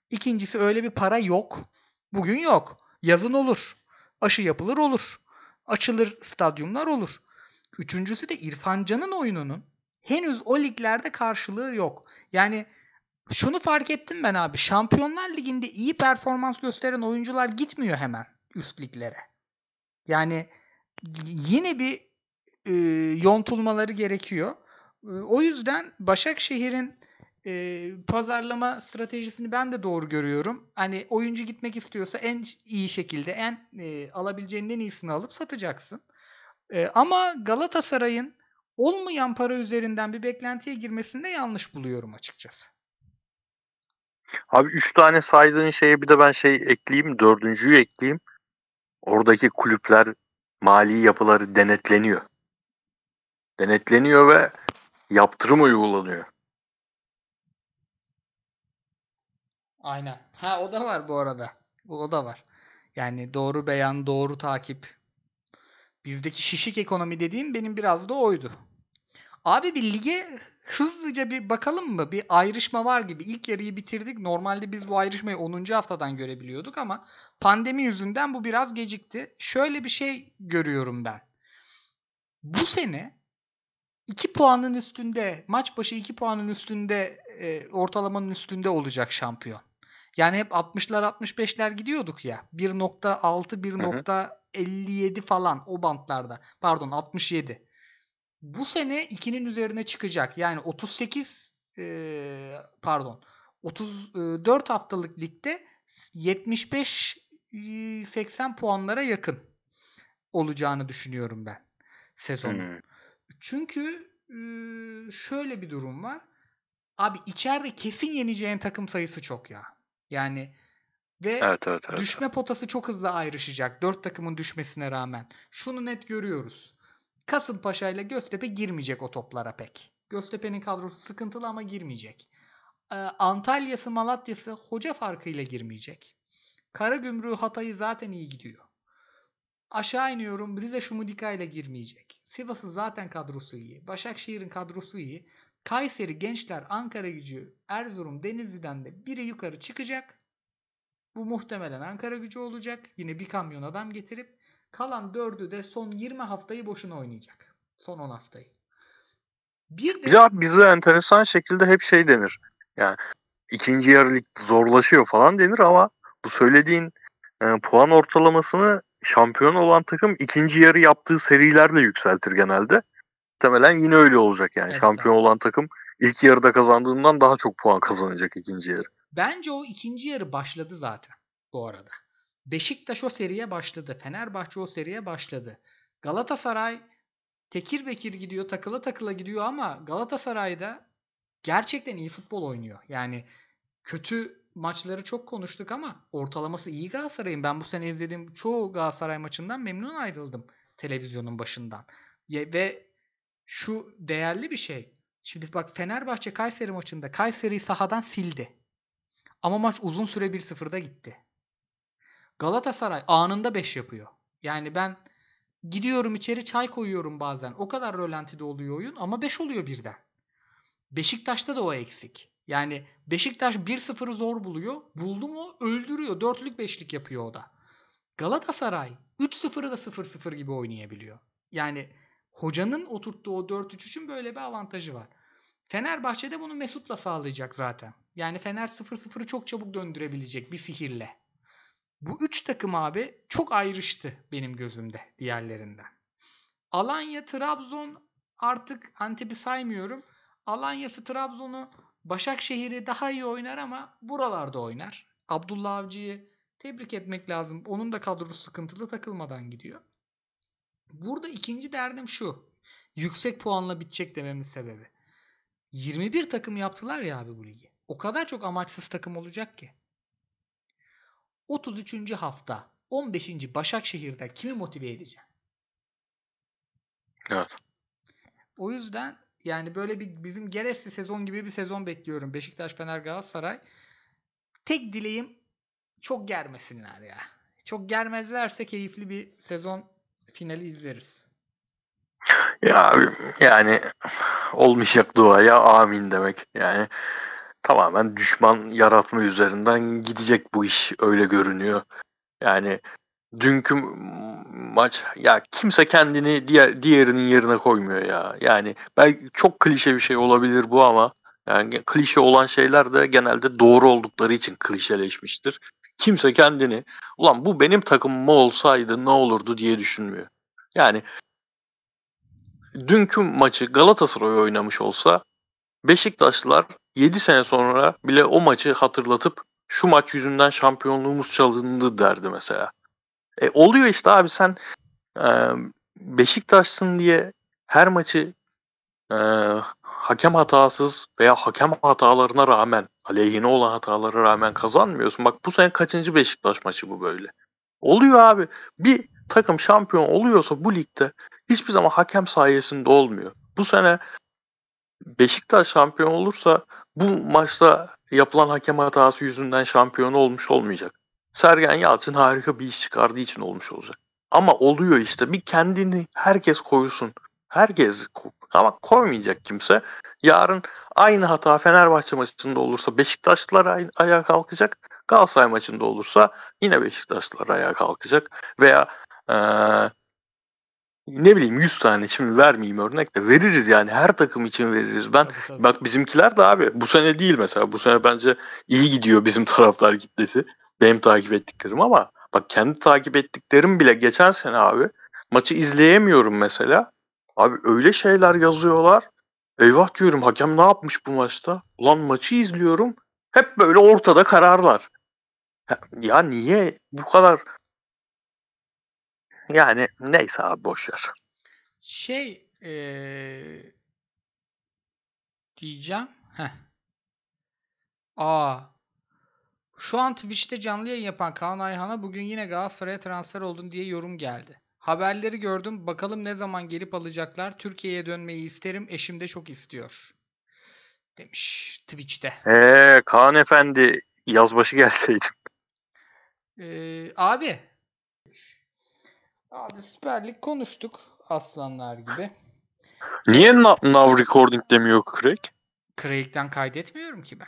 İkincisi öyle bir para yok. Bugün yok. Yazın olur. Aşı yapılır olur. Açılır stadyumlar olur. Üçüncüsü de İrfan Can'ın oyununun henüz o liglerde karşılığı yok. Yani şunu fark ettim ben abi. Şampiyonlar Ligi'nde iyi performans gösteren oyuncular gitmiyor hemen üst liglere. Yani yine bir e, yontulmaları gerekiyor. E, o yüzden Başakşehir'in e, pazarlama stratejisini ben de doğru görüyorum. Hani oyuncu gitmek istiyorsa en iyi şekilde en e, alabileceğinin en iyisini alıp satacaksın. E, ama Galatasaray'ın olmayan para üzerinden bir beklentiye girmesini de yanlış buluyorum açıkçası. Abi 3 tane saydığın şeye bir de ben şey ekleyeyim. Dördüncüyü ekleyeyim. Oradaki kulüpler mali yapıları denetleniyor. Denetleniyor ve yaptırım uygulanıyor. Aynen. Ha o da var bu arada. Bu o da var. Yani doğru beyan, doğru takip. Bizdeki şişik ekonomi dediğim benim biraz da oydu. Abi bir lige hızlıca bir bakalım mı? Bir ayrışma var gibi. İlk yarıyı bitirdik. Normalde biz bu ayrışmayı 10. haftadan görebiliyorduk ama pandemi yüzünden bu biraz gecikti. Şöyle bir şey görüyorum ben. Bu sene 2 puanın üstünde, maç başı 2 puanın üstünde, e, ortalamanın üstünde olacak şampiyon. Yani hep 60'lar 65'ler gidiyorduk ya. 1.6 1.57 falan o bantlarda. Pardon 67. Bu sene 2'nin üzerine çıkacak. Yani 38 e, pardon 34 haftalık ligde 75 e, 80 puanlara yakın olacağını düşünüyorum ben sezonun. Hmm. Çünkü e, şöyle bir durum var. Abi içeride kesin yeneceğin takım sayısı çok ya. Yani ve Evet evet evet. düşme potası çok hızlı ayrışacak. Dört takımın düşmesine rağmen. Şunu net görüyoruz. Kasımpaşa ile Göztepe girmeyecek o toplara pek. Göztepe'nin kadrosu sıkıntılı ama girmeyecek. Ee, Antalya'sı Malatya'sı hoca farkıyla girmeyecek. Karagümrük Hatay'ı zaten iyi gidiyor. Aşağı iniyorum Rize Şumudika ile girmeyecek. Sivas'ın zaten kadrosu iyi. Başakşehir'in kadrosu iyi. Kayseri, Gençler, Ankara gücü, Erzurum, Denizli'den de biri yukarı çıkacak. Bu muhtemelen Ankara gücü olacak. Yine bir kamyon adam getirip kalan dördü de son 20 haftayı boşuna oynayacak. Son 10 haftayı. Bir de daha bizde enteresan şekilde hep şey denir. Yani ikinci yarı lig zorlaşıyor falan denir ama bu söylediğin e, puan ortalamasını şampiyon olan takım ikinci yarı yaptığı serilerle yükseltir genelde. Muhtemelen yine öyle olacak yani. Evet şampiyon abi. olan takım ilk yarıda kazandığından daha çok puan kazanacak ikinci yarı. Bence o ikinci yarı başladı zaten bu arada. Beşiktaş o seriye başladı. Fenerbahçe o seriye başladı. Galatasaray tekir bekir gidiyor, takıla takıla gidiyor ama Galatasaray'da gerçekten iyi futbol oynuyor. Yani kötü maçları çok konuştuk ama ortalaması iyi Galatasaray'ın. Ben bu sene izlediğim çoğu Galatasaray maçından memnun ayrıldım. televizyonun başından. Ve şu değerli bir şey. Şimdi bak Fenerbahçe Kayseri maçında Kayseri'yi sahadan sildi. Ama maç uzun süre 1-0'da gitti. Galatasaray anında 5 yapıyor. Yani ben gidiyorum içeri çay koyuyorum bazen. O kadar rölantide oluyor oyun ama 5 oluyor birden. Beşiktaş'ta da o eksik. Yani Beşiktaş 1-0'ı zor buluyor. Buldu mu öldürüyor. Dörtlük beşlik yapıyor o da. Galatasaray 3-0'ı da 0-0 gibi oynayabiliyor. Yani hocanın oturttuğu o 4-3-3'ün böyle bir avantajı var. Fenerbahçe'de bunu Mesut'la sağlayacak zaten. Yani Fener 0-0'ı çok çabuk döndürebilecek bir sihirle. Bu üç takım abi çok ayrıştı benim gözümde diğerlerinden. Alanya, Trabzon artık Antep'i saymıyorum. Alanya'sı Trabzon'u Başakşehir'i daha iyi oynar ama buralarda oynar. Abdullah Avcı'yı tebrik etmek lazım. Onun da kadrosu sıkıntılı takılmadan gidiyor. Burada ikinci derdim şu. Yüksek puanla bitecek dememin sebebi. 21 takım yaptılar ya abi bu ligi. O kadar çok amaçsız takım olacak ki. 33. hafta 15. Başakşehir'de kimi motive edeceğim? Evet. O yüzden yani böyle bir bizim gereksiz sezon gibi bir sezon bekliyorum. Beşiktaş, Fener, Galatasaray. Tek dileğim çok germesinler ya. Çok germezlerse keyifli bir sezon finali izleriz. Ya yani olmayacak duaya amin demek. Yani tamamen düşman yaratma üzerinden gidecek bu iş öyle görünüyor. Yani dünkü maç ya kimse kendini diğer diğerinin yerine koymuyor ya. Yani belki çok klişe bir şey olabilir bu ama yani klişe olan şeyler de genelde doğru oldukları için klişeleşmiştir. Kimse kendini ulan bu benim takımım olsaydı ne olurdu diye düşünmüyor. Yani dünkü maçı Galatasaray oynamış olsa Beşiktaşlılar 7 sene sonra bile o maçı hatırlatıp şu maç yüzünden şampiyonluğumuz çalındı derdi mesela. E oluyor işte abi sen e, Beşiktaşsın diye her maçı e, hakem hatasız veya hakem hatalarına rağmen aleyhine olan hatalara rağmen kazanmıyorsun. Bak bu sene kaçıncı Beşiktaş maçı bu böyle. Oluyor abi. Bir takım şampiyon oluyorsa bu ligde hiçbir zaman hakem sayesinde olmuyor. Bu sene Beşiktaş şampiyon olursa bu maçta yapılan hakem hatası yüzünden şampiyon olmuş olmayacak. Sergen Yalçın harika bir iş çıkardığı için olmuş olacak. Ama oluyor işte bir kendini herkes koysun. Herkes ama koymayacak kimse. Yarın aynı hata Fenerbahçe maçında olursa Beşiktaşlılar ay- ayağa kalkacak. Galatasaray maçında olursa yine Beşiktaşlılar ayağa kalkacak. Veya eee, ne bileyim 100 tane için vermeyeyim örnek de veririz yani her takım için veririz. Ben Tabii, tabii. Bak bizimkiler de abi bu sene değil mesela. Bu sene bence iyi gidiyor bizim [LAUGHS] taraftar kitlesi. Benim takip ettiklerim ama bak kendi takip ettiklerim bile geçen sene abi maçı izleyemiyorum mesela. Abi öyle şeyler yazıyorlar. Eyvah diyorum hakem ne yapmış bu maçta? Ulan maçı izliyorum. Hep böyle ortada kararlar. Ya niye bu kadar yani neyse abi boş ver. Şey eee, diyeceğim. Heh. Aa. Şu an Twitch'te canlı yayın yapan Kaan Ayhan'a bugün yine Galatasaray'a transfer oldun diye yorum geldi. Haberleri gördüm. Bakalım ne zaman gelip alacaklar. Türkiye'ye dönmeyi isterim. Eşim de çok istiyor. Demiş Twitch'te. Eee Kaan Efendi yazbaşı gelseydin. Ee, abi. Abi Süper Lig konuştuk. Aslanlar gibi. Niye na- Now Recording demiyor Craig? Craig'den kaydetmiyorum ki ben.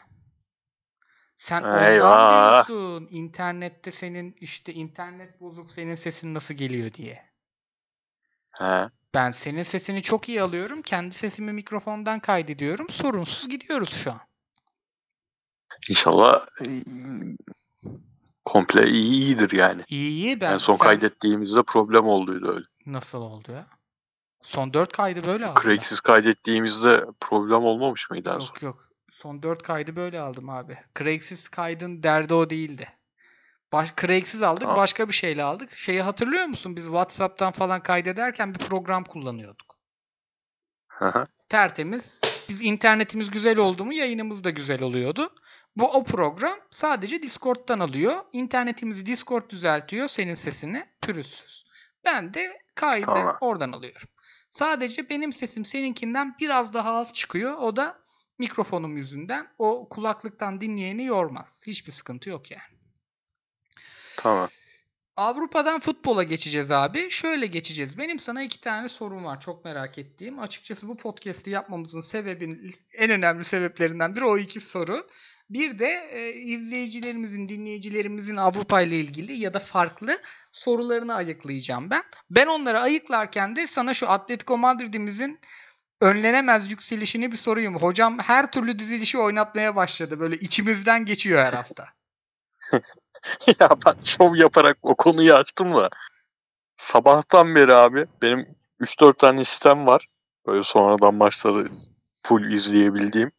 Sen ondan diyorsun. İnternette senin işte internet bozuk senin sesin nasıl geliyor diye. He. Ben senin sesini çok iyi alıyorum. Kendi sesimi mikrofondan kaydediyorum. Sorunsuz gidiyoruz şu an. İnşallah komple iyi iyidir yani. İyi iyi ben en son sen- kaydettiğimizde problem olduydu öyle. Nasıl oldu ya? Son 4 kaydı böyle aldım. Craig'siz kaydettiğimizde problem olmamış mıydı en son? Yok yok. Son 4 kaydı böyle aldım abi. Craig'siz kaydın derdi o değildi. Baş, Craig'siz aldık. Tamam. Başka bir şeyle aldık. Şeyi hatırlıyor musun? Biz WhatsApp'tan falan kaydederken bir program kullanıyorduk. Hı hı. Tertemiz. Biz internetimiz güzel oldu mu yayınımız da güzel oluyordu. Bu o program sadece Discord'dan alıyor. İnternetimizi Discord düzeltiyor senin sesini pürüzsüz. Ben de Kaydı Tamam. oradan alıyorum. Sadece benim sesim seninkinden biraz daha az çıkıyor. O da mikrofonum yüzünden. O kulaklıktan dinleyeni yormaz. Hiçbir sıkıntı yok yani. Tamam. Avrupa'dan futbola geçeceğiz abi. Şöyle geçeceğiz. Benim sana iki tane sorum var. Çok merak ettiğim. Açıkçası bu podcast'i yapmamızın sebebin en önemli sebeplerinden biri o iki soru. Bir de e, izleyicilerimizin, dinleyicilerimizin Avrupa ile ilgili ya da farklı sorularını ayıklayacağım ben. Ben onları ayıklarken de sana şu Atletico Madrid'imizin önlenemez yükselişini bir sorayım. Hocam her türlü dizilişi oynatmaya başladı. Böyle içimizden geçiyor her hafta. [LAUGHS] ya ben şov yaparak o konuyu açtım da sabahtan beri abi benim 3-4 tane sistem var. Böyle sonradan maçları full izleyebildiğim.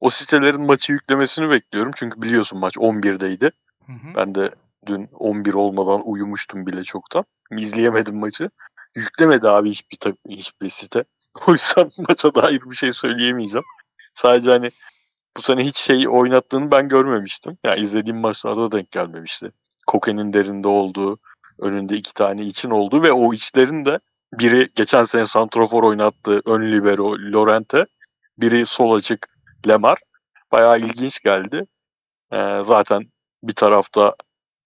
O sitelerin maçı yüklemesini bekliyorum. Çünkü biliyorsun maç 11'deydi. Hı hı. Ben de dün 11 olmadan uyumuştum bile çoktan. İzleyemedim maçı. Yüklemedi abi hiçbir, tak- hiçbir site. [LAUGHS] O yüzden maça dair bir şey söyleyemeyeceğim. Sadece hani bu sene hiç şey oynattığını ben görmemiştim. Yani izlediğim maçlarda denk gelmemişti. Koke'nin derinde olduğu, önünde iki tane için olduğu ve o içlerin de biri geçen sene Santrofor oynattığı ön libero Lorente, biri sol açık Lemar. Bayağı ilginç geldi. Ee, zaten bir tarafta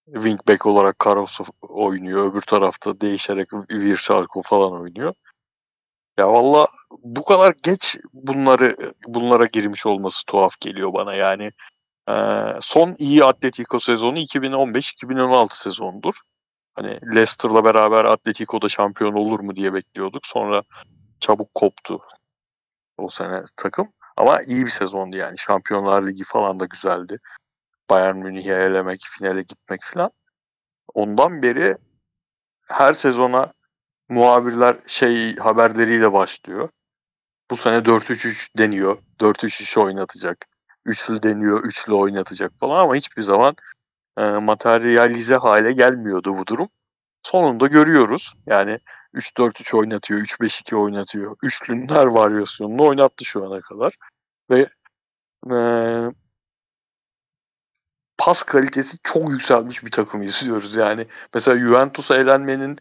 wingback olarak Karosov oynuyor. Öbür tarafta değişerek Virşarko falan oynuyor. Ya valla bu kadar geç bunları bunlara girmiş olması tuhaf geliyor bana yani. Ee, son iyi Atletico sezonu 2015-2016 sezonudur. Hani Leicester'la beraber Atletico'da şampiyon olur mu diye bekliyorduk. Sonra çabuk koptu o sene takım. Ama iyi bir sezondu yani. Şampiyonlar Ligi falan da güzeldi. Bayern Münih'e elemek, finale gitmek falan. Ondan beri her sezona muhabirler şey haberleriyle başlıyor. Bu sene 4-3-3 deniyor. 4-3-3 oynatacak. Üçlü deniyor, üçlü oynatacak falan ama hiçbir zaman e, materyalize hale gelmiyordu bu durum. Sonunda görüyoruz. Yani 3-4-3 oynatıyor, 3-5-2 oynatıyor. Üçlünün her varyasyonunu oynattı şu ana kadar. Ve e, pas kalitesi çok yükselmiş bir takım izliyoruz. Yani mesela Juventus'a elenmenin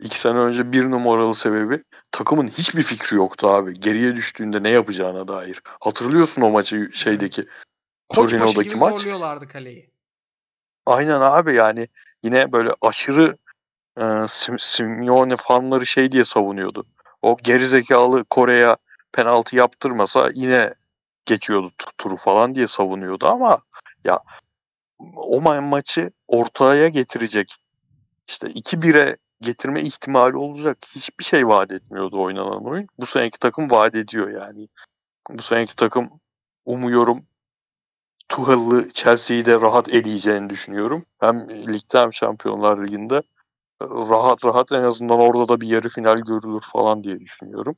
iki sene önce bir numaralı sebebi takımın hiçbir fikri yoktu abi. Geriye düştüğünde ne yapacağına dair. Hatırlıyorsun o maçı şeydeki Torino'daki maç. zorluyorlardı kaleyi. Aynen abi yani yine böyle aşırı e, Sim- Simeone fanları şey diye savunuyordu. O gerizekalı Kore'ye penaltı yaptırmasa yine geçiyordu tu- turu falan diye savunuyordu ama ya o ma- maçı ortaya getirecek işte 2-1'e getirme ihtimali olacak hiçbir şey vaat etmiyordu oynanan oyun. Bu seneki takım vaat ediyor yani. Bu seneki takım umuyorum Tuchel'lı Chelsea'yi de rahat eleyeceğini düşünüyorum. Hem ligde hem Şampiyonlar Ligi'nde rahat rahat en azından orada da bir yarı final görülür falan diye düşünüyorum.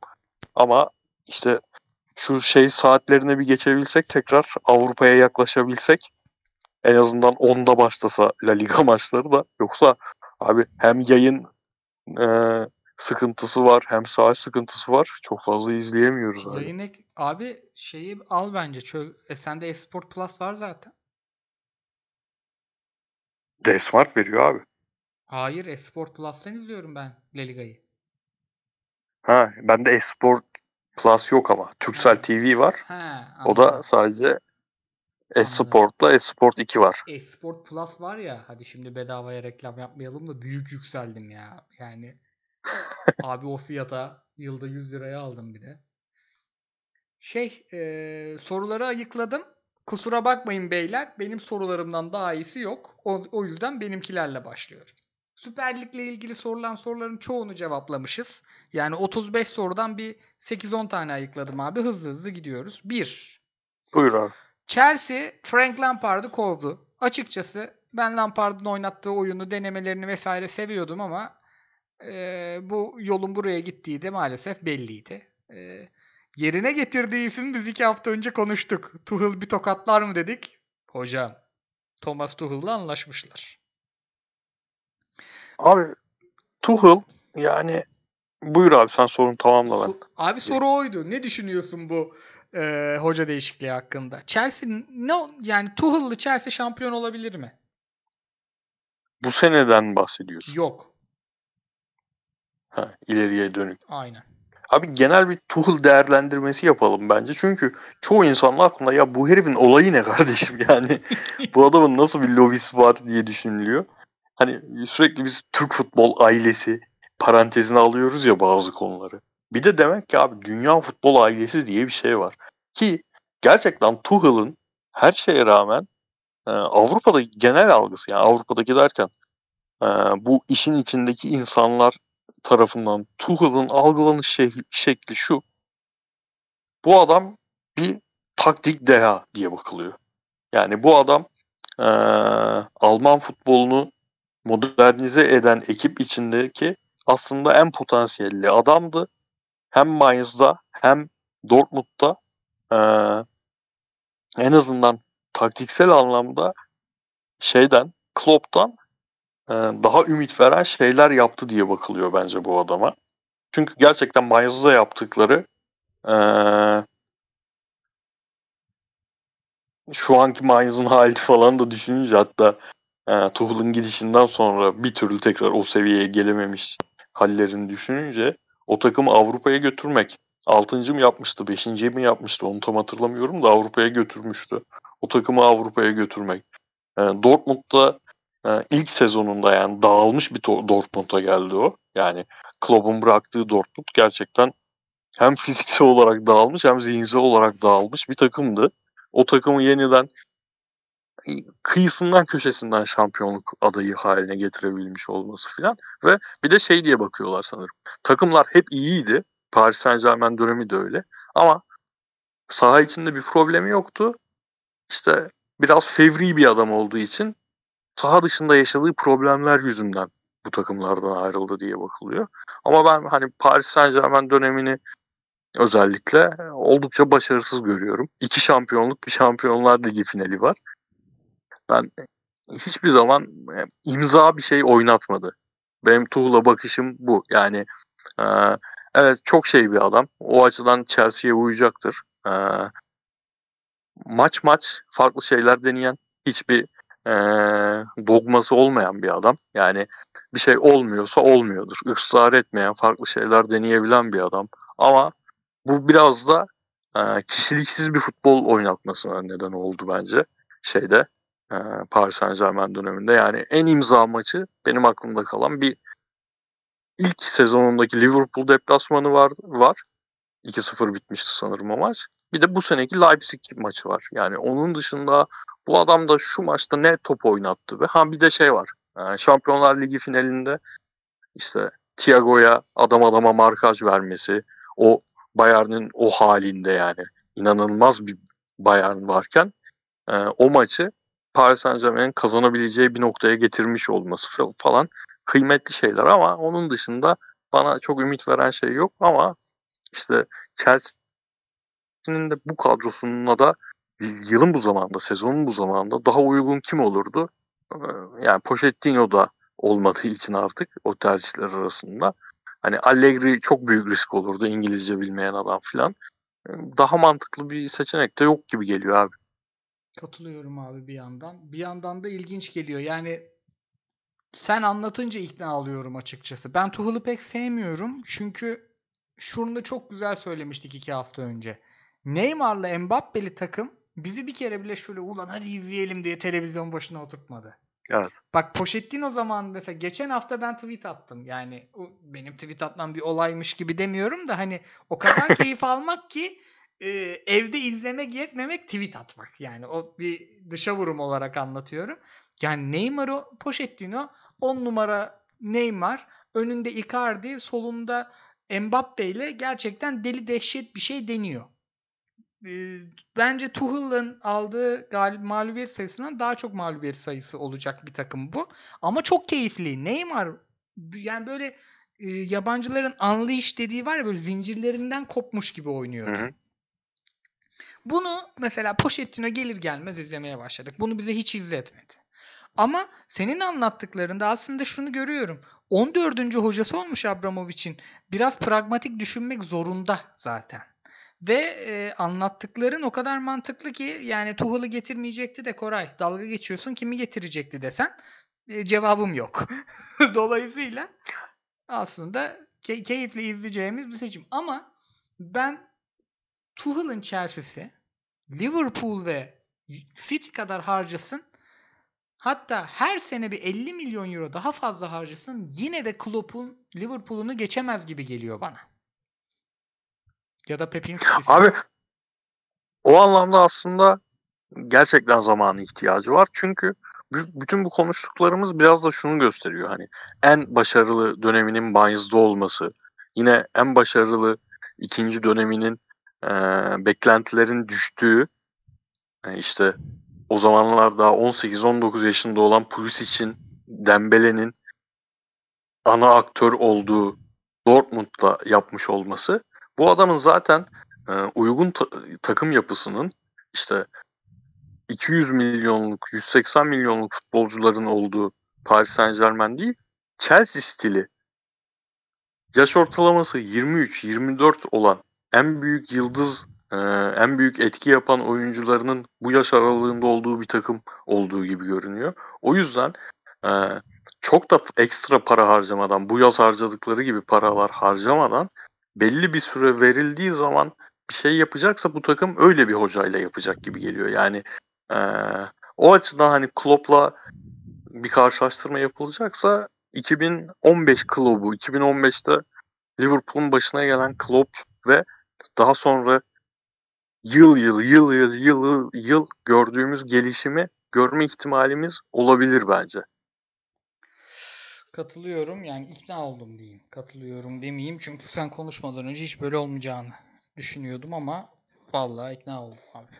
Ama işte şu şey saatlerine bir geçebilsek tekrar Avrupa'ya yaklaşabilsek en azından 10'da başlasa La Liga [LAUGHS] maçları da yoksa abi hem yayın e, sıkıntısı var hem saat sıkıntısı var. Çok fazla izleyemiyoruz abi. Yayın ek- abi şeyi al bence. Çö e, sende Esport Plus var zaten. D-Smart veriyor abi. Hayır Esport Plus'tan izliyorum ben La Liga'yı. Ha, bende Esport Plus yok ama. Turkcell Ha. TV var. He, O da sadece Esport'la Esport 2 var. Esport Plus var ya hadi şimdi bedavaya reklam yapmayalım da büyük yükseldim ya. Yani [LAUGHS] abi o fiyata yılda 100 liraya aldım bir de. Şey e, soruları ayıkladım. Kusura bakmayın beyler. Benim sorularımdan daha iyisi yok. O, o yüzden benimkilerle başlıyorum. Süper Lig'le ilgili sorulan soruların çoğunu cevaplamışız. Yani 35 sorudan bir 8-10 tane ayıkladım abi. Hızlı hızlı gidiyoruz. 1. Buyur abi. Chelsea Frank Lampard'ı kovdu. Açıkçası ben Lampard'ın oynattığı oyunu, denemelerini vesaire seviyordum ama e, bu yolun buraya gittiği de maalesef belliydi. E, yerine getirdiği isim biz iki hafta önce konuştuk. Tuchel bir tokatlar mı dedik? Hocam Thomas Tuchel'la anlaşmışlar. Abi Tuchel yani buyur abi sen sorunu tamamla ben. Abi soru oydu. Ne düşünüyorsun bu e, hoca değişikliği hakkında? Chelsea ne yani Tuchel'lı Chelsea şampiyon olabilir mi? Bu seneden bahsediyorsun. Yok. Ha, ileriye dönük. Aynen. Abi genel bir Tuchel değerlendirmesi yapalım bence. Çünkü çoğu insanın aklında ya bu herifin olayı ne kardeşim [LAUGHS] yani bu adamın nasıl bir lobisi var diye düşünülüyor. Hani sürekli biz Türk futbol ailesi parantezine alıyoruz ya bazı konuları. Bir de demek ki abi dünya futbol ailesi diye bir şey var. Ki gerçekten Tuchel'ın her şeye rağmen e, Avrupa'da genel algısı yani Avrupa'daki derken e, bu işin içindeki insanlar tarafından Tuchel'ın algılanış şekli, şekli şu. Bu adam bir taktik deha diye bakılıyor. Yani bu adam e, Alman futbolunu modernize eden ekip içindeki aslında en potansiyelli adamdı. Hem Mainz'da hem Dortmund'da e, en azından taktiksel anlamda şeyden Klopp'tan e, daha ümit veren şeyler yaptı diye bakılıyor bence bu adama. Çünkü gerçekten Mainz'da yaptıkları e, şu anki Mainz'ın hali [LAUGHS] falan da düşününce hatta e, Tuchel'ın gidişinden sonra bir türlü tekrar o seviyeye gelememiş hallerini düşününce o takımı Avrupa'ya götürmek 6. mı yapmıştı, 5. mi yapmıştı onu tam hatırlamıyorum da Avrupa'ya götürmüştü. O takımı Avrupa'ya götürmek. E, Dortmund'da e, ilk sezonunda yani dağılmış bir Dortmund'a geldi o. Yani Klopp'un bıraktığı Dortmund gerçekten hem fiziksel olarak dağılmış hem zihinsel olarak dağılmış bir takımdı. O takımı yeniden kıyısından köşesinden şampiyonluk adayı haline getirebilmiş olması filan ve bir de şey diye bakıyorlar sanırım. Takımlar hep iyiydi. Paris Saint Germain dönemi de öyle. Ama saha içinde bir problemi yoktu. İşte biraz fevri bir adam olduğu için saha dışında yaşadığı problemler yüzünden bu takımlardan ayrıldı diye bakılıyor. Ama ben hani Paris Saint Germain dönemini özellikle oldukça başarısız görüyorum. İki şampiyonluk bir şampiyonlar ligi finali var. Ben hiçbir zaman e, imza bir şey oynatmadı. Benim Tuğla bakışım bu. Yani e, evet çok şey bir adam. O açıdan Chelsea'ye uyacaktır. E, maç maç farklı şeyler deneyen hiçbir e, dogması olmayan bir adam. Yani bir şey olmuyorsa olmuyordur. Israr etmeyen, farklı şeyler deneyebilen bir adam. Ama bu biraz da e, kişiliksiz bir futbol oynatmasına neden oldu bence şeyde e, Paris Saint Germain döneminde. Yani en imza maçı benim aklımda kalan bir ilk sezonundaki Liverpool deplasmanı var. var. 2-0 bitmişti sanırım o maç. Bir de bu seneki Leipzig maçı var. Yani onun dışında bu adam da şu maçta ne top oynattı ve ha bir de şey var. Yani Şampiyonlar Ligi finalinde işte Thiago'ya adam adama markaj vermesi, o Bayern'in o halinde yani inanılmaz bir Bayern varken e, o maçı Paris Saint Germain'in kazanabileceği bir noktaya getirmiş olması falan kıymetli şeyler ama onun dışında bana çok ümit veren şey yok ama işte Chelsea'nin de bu kadrosuna da yılın bu zamanda, sezonun bu zamanda daha uygun kim olurdu? Ee, yani Pochettino da olmadığı için artık o tercihler arasında. Hani Allegri çok büyük risk olurdu İngilizce bilmeyen adam filan. Ee, daha mantıklı bir seçenek de yok gibi geliyor abi. Katılıyorum abi bir yandan. Bir yandan da ilginç geliyor. Yani sen anlatınca ikna alıyorum açıkçası. Ben Tuchel'ı pek sevmiyorum. Çünkü şunu da çok güzel söylemiştik iki hafta önce. Neymar'la Mbappe'li takım bizi bir kere bile şöyle ulan hadi izleyelim diye televizyon başına oturtmadı. Evet. Bak Pochettino zaman mesela geçen hafta ben tweet attım. Yani o benim tweet atmam bir olaymış gibi demiyorum da hani o kadar [LAUGHS] keyif almak ki e, evde izlemek yetmemek tweet atmak. Yani o bir dışa vurum olarak anlatıyorum. Yani Neymar'ı Pochettino 10 numara Neymar önünde Icardi solunda Mbappe ile gerçekten deli dehşet bir şey deniyor. E, bence Tuchel'ın aldığı galib mağlubiyet sayısından daha çok mağlubiyet sayısı olacak bir takım bu. Ama çok keyifli. Neymar yani böyle e, yabancıların unleash dediği var ya böyle zincirlerinden kopmuş gibi oynuyor. Hı hı. Bunu mesela Pochettino gelir gelmez izlemeye başladık. Bunu bize hiç izletmedi. Ama senin anlattıklarında aslında şunu görüyorum. 14. hocası olmuş Abramovich'in. Biraz pragmatik düşünmek zorunda zaten. Ve e, anlattıkların o kadar mantıklı ki yani Tuhal'ı getirmeyecekti de Koray dalga geçiyorsun kimi getirecekti desen e, cevabım yok. [LAUGHS] Dolayısıyla aslında key- keyifle izleyeceğimiz bir seçim. Ama ben Tuchel'ın Chelsea'si Liverpool ve City kadar harcasın. Hatta her sene bir 50 milyon euro daha fazla harcasın. Yine de Klopp'un Liverpool'unu geçemez gibi geliyor bana. Ya da Pep'in City'si. Abi o anlamda aslında gerçekten zamanı ihtiyacı var. Çünkü bütün bu konuştuklarımız biraz da şunu gösteriyor. Hani en başarılı döneminin Bayez'de olması, yine en başarılı ikinci döneminin e, beklentilerin düştüğü e, işte o zamanlar daha 18-19 yaşında olan Pulisic'in, Dembele'nin ana aktör olduğu Dortmund'la yapmış olması bu adamın zaten e, uygun ta- takım yapısının işte 200 milyonluk, 180 milyonluk futbolcuların olduğu Paris Saint Germain değil, Chelsea stili. Yaş ortalaması 23-24 olan en büyük yıldız, e, en büyük etki yapan oyuncularının bu yaş aralığında olduğu bir takım olduğu gibi görünüyor. O yüzden e, çok da ekstra para harcamadan, bu yaz harcadıkları gibi paralar harcamadan belli bir süre verildiği zaman bir şey yapacaksa bu takım öyle bir hocayla yapacak gibi geliyor. Yani e, o açıdan hani Klopp'la bir karşılaştırma yapılacaksa 2015 Klopp'u, 2015'te Liverpool'un başına gelen Klopp ve daha sonra yıl yıl yıl yıl yıl yıl gördüğümüz gelişimi görme ihtimalimiz olabilir bence. Katılıyorum. Yani ikna oldum diyeyim. Katılıyorum demeyeyim. Çünkü sen konuşmadan önce hiç böyle olmayacağını düşünüyordum ama vallahi ikna oldum abi.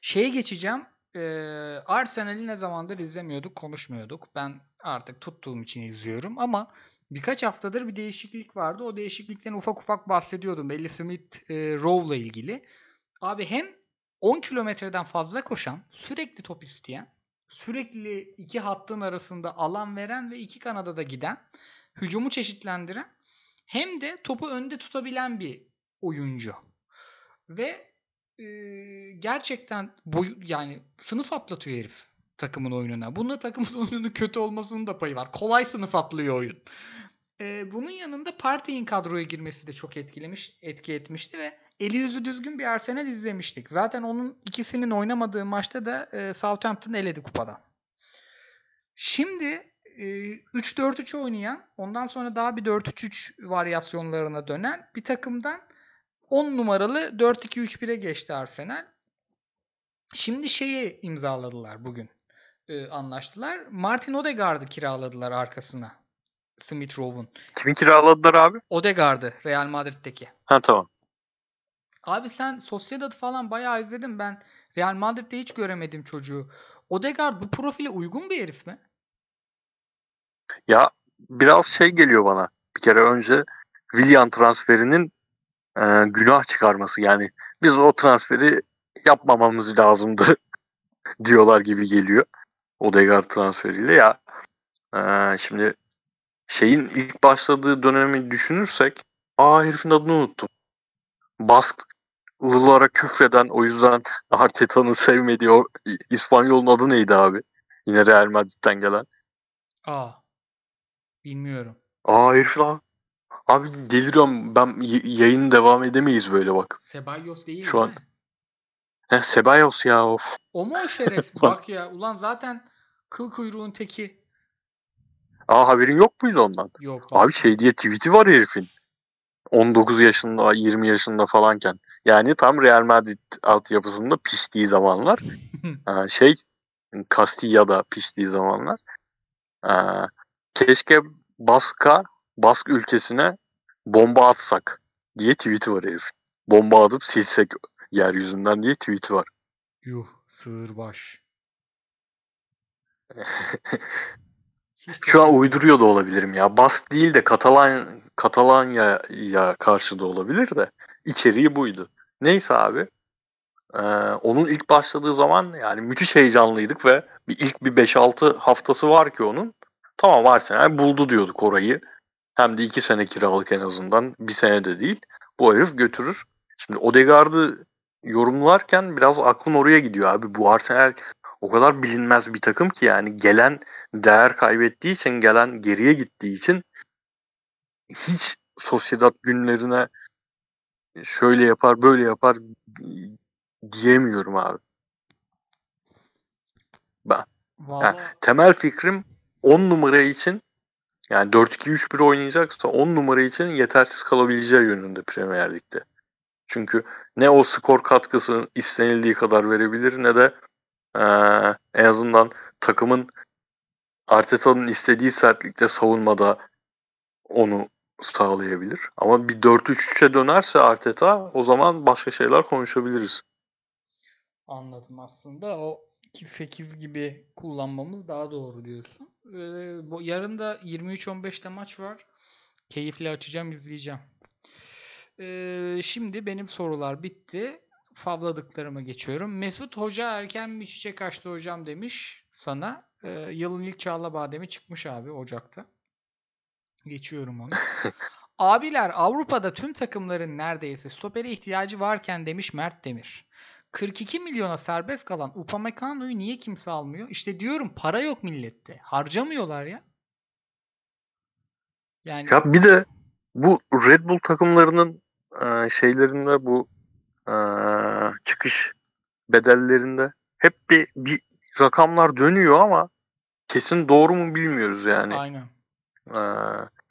Şeye geçeceğim. Ee, Arsenal'i ne zamandır izlemiyorduk, konuşmuyorduk. Ben artık tuttuğum için izliyorum ama birkaç haftadır bir değişiklik vardı. O değişiklikten ufak ufak bahsediyordum. Belli Smith e, Rowe'la ilgili. Abi hem 10 kilometreden fazla koşan, sürekli top isteyen, sürekli iki hattın arasında alan veren ve iki kanada da giden, hücumu çeşitlendiren hem de topu önde tutabilen bir oyuncu. Ve e, gerçekten boyu yani sınıf atlatıyor herif takımın oyununa. Bununla takımın [LAUGHS] oyununun kötü olmasının da payı var. Kolay sınıf atlıyor oyun. E, bunun yanında Partey'in kadroya girmesi de çok etkilemiş, etki etmişti ve eli yüzü düzgün bir Arsenal izlemiştik. Zaten onun ikisinin oynamadığı maçta da e, Southampton eledi kupadan. Şimdi e, 3-4-3 oynayan, ondan sonra daha bir 4-3-3 varyasyonlarına dönen bir takımdan 10 numaralı 4-2-3-1'e geçti Arsenal. Şimdi şeyi imzaladılar bugün. E, anlaştılar. Martin Odegaard'ı kiraladılar arkasına. Smith Rowe'un. Kimi kiraladılar abi? Odegaard'ı Real Madrid'deki. Ha tamam. Abi sen Sociedad'ı falan bayağı izledin. Ben Real Madrid'de hiç göremedim çocuğu. Odegaard bu profile uygun bir herif mi? Ya biraz şey geliyor bana. Bir kere önce Willian transferinin e, günah çıkarması. Yani biz o transferi yapmamamız lazımdı [LAUGHS] diyorlar gibi geliyor. Odegaard transferiyle ya. e, şimdi şeyin ilk başladığı dönemi düşünürsek aa herifin adını unuttum. Basklılara küfreden o yüzden [LAUGHS] Arteta'nın sevmediği o İspanyol'un adı neydi abi? Yine Real Madrid'den gelen. Aa. Bilmiyorum. Aa herif lan. Abi deliriyorum. Ben y- yayın devam edemeyiz böyle bak. Ceballos değil Şu değil an- mi? He Sebayos ya of. O mu o şeref? [LAUGHS] Bak ya. Ulan zaten kıl kuyruğun teki. Aa haberin yok muydu ondan? Yok. Abi bak. şey diye tweet'i var herifin. 19 yaşında 20 yaşında falanken. Yani tam Real Madrid altyapısında piştiği zamanlar. Aa, [LAUGHS] şey Castilla'da piştiği zamanlar. Aa, keşke Baska Bask ülkesine bomba atsak diye tweet'i var herifin. Bomba atıp silsek yeryüzünden diye tweet'i var. Yuh. Sığırbaş. [LAUGHS] Şu an uyduruyor da olabilirim ya. Bask değil de Katalan Katalanya'ya karşı da olabilir de içeriği buydu. Neyse abi. Ee, onun ilk başladığı zaman yani müthiş heyecanlıydık ve bir ilk bir 5-6 haftası var ki onun. Tamam Arsenal buldu diyorduk orayı. Hem de 2 sene kiralık en azından. Bir sene de değil. Bu herif götürür. Şimdi Odegaard'ı yorumlarken biraz aklım oraya gidiyor abi. Bu Arsenal o kadar bilinmez bir takım ki yani gelen değer kaybettiği için gelen geriye gittiği için hiç Sociedad günlerine şöyle yapar böyle yapar diyemiyorum abi. Ben Vallahi temel fikrim 10 numara için yani 4-2-3-1 oynayacaksa 10 numara için yetersiz kalabileceği yönünde Premier Lig'de. Çünkü ne o skor katkısı istenildiği kadar verebilir ne de ee, en azından takımın Arteta'nın istediği sertlikte savunmada onu sağlayabilir. Ama bir 4-3-3'e dönerse Arteta o zaman başka şeyler konuşabiliriz. Anladım aslında. O 2-8 gibi kullanmamız daha doğru diyorsun. Ee, bu yarın da 23-15'te maç var. Keyifli açacağım, izleyeceğim. Ee, şimdi benim sorular bitti. Favladıklarıma geçiyorum. Mesut Hoca erken bir çiçek açtı hocam demiş sana. Ee, yılın ilk Çağla Bademi çıkmış abi Ocak'ta. Geçiyorum onu. [LAUGHS] Abiler Avrupa'da tüm takımların neredeyse stopere ihtiyacı varken demiş Mert Demir. 42 milyona serbest kalan Upamecano'yu niye kimse almıyor? İşte diyorum para yok millette. Harcamıyorlar ya. Yani Ya bir de bu Red Bull takımlarının e, şeylerinde bu e, çıkış bedellerinde hep bir, bir rakamlar dönüyor ama kesin doğru mu bilmiyoruz yani. aynen. E,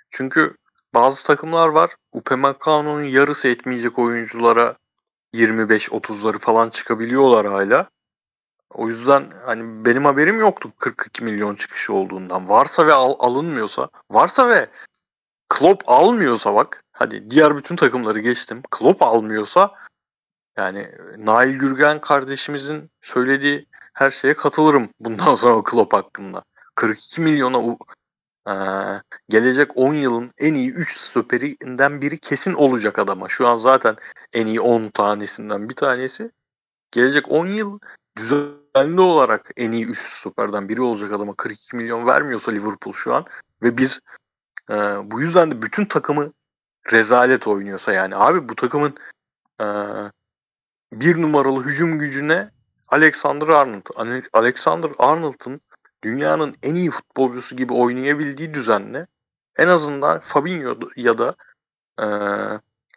çünkü bazı takımlar var Upamecano'nun yarısı etmeyecek oyunculara 25-30'ları falan çıkabiliyorlar hala. O yüzden hani benim haberim yoktu 42 milyon çıkışı olduğundan. Varsa ve al- alınmıyorsa, varsa ve Klopp almıyorsa bak, hadi diğer bütün takımları geçtim. Klopp almıyorsa yani Nail Gürgen kardeşimizin söylediği her şeye katılırım [LAUGHS] bundan sonra o Klopp hakkında. 42 milyona eee, gelecek 10 yılın en iyi 3 stoperinden biri kesin olacak adama. Şu an zaten en iyi 10 tanesinden bir tanesi. Gelecek 10 yıl düzenli olarak en iyi 3 stoperden biri olacak adama 42 milyon vermiyorsa Liverpool şu an ve biz e, bu yüzden de bütün takımı rezalet oynuyorsa yani abi bu takımın e, bir numaralı hücum gücüne Alexander Arnold. Ale- Alexander Arnold'ın dünyanın en iyi futbolcusu gibi oynayabildiği düzenle en azından Fabinho ya da e,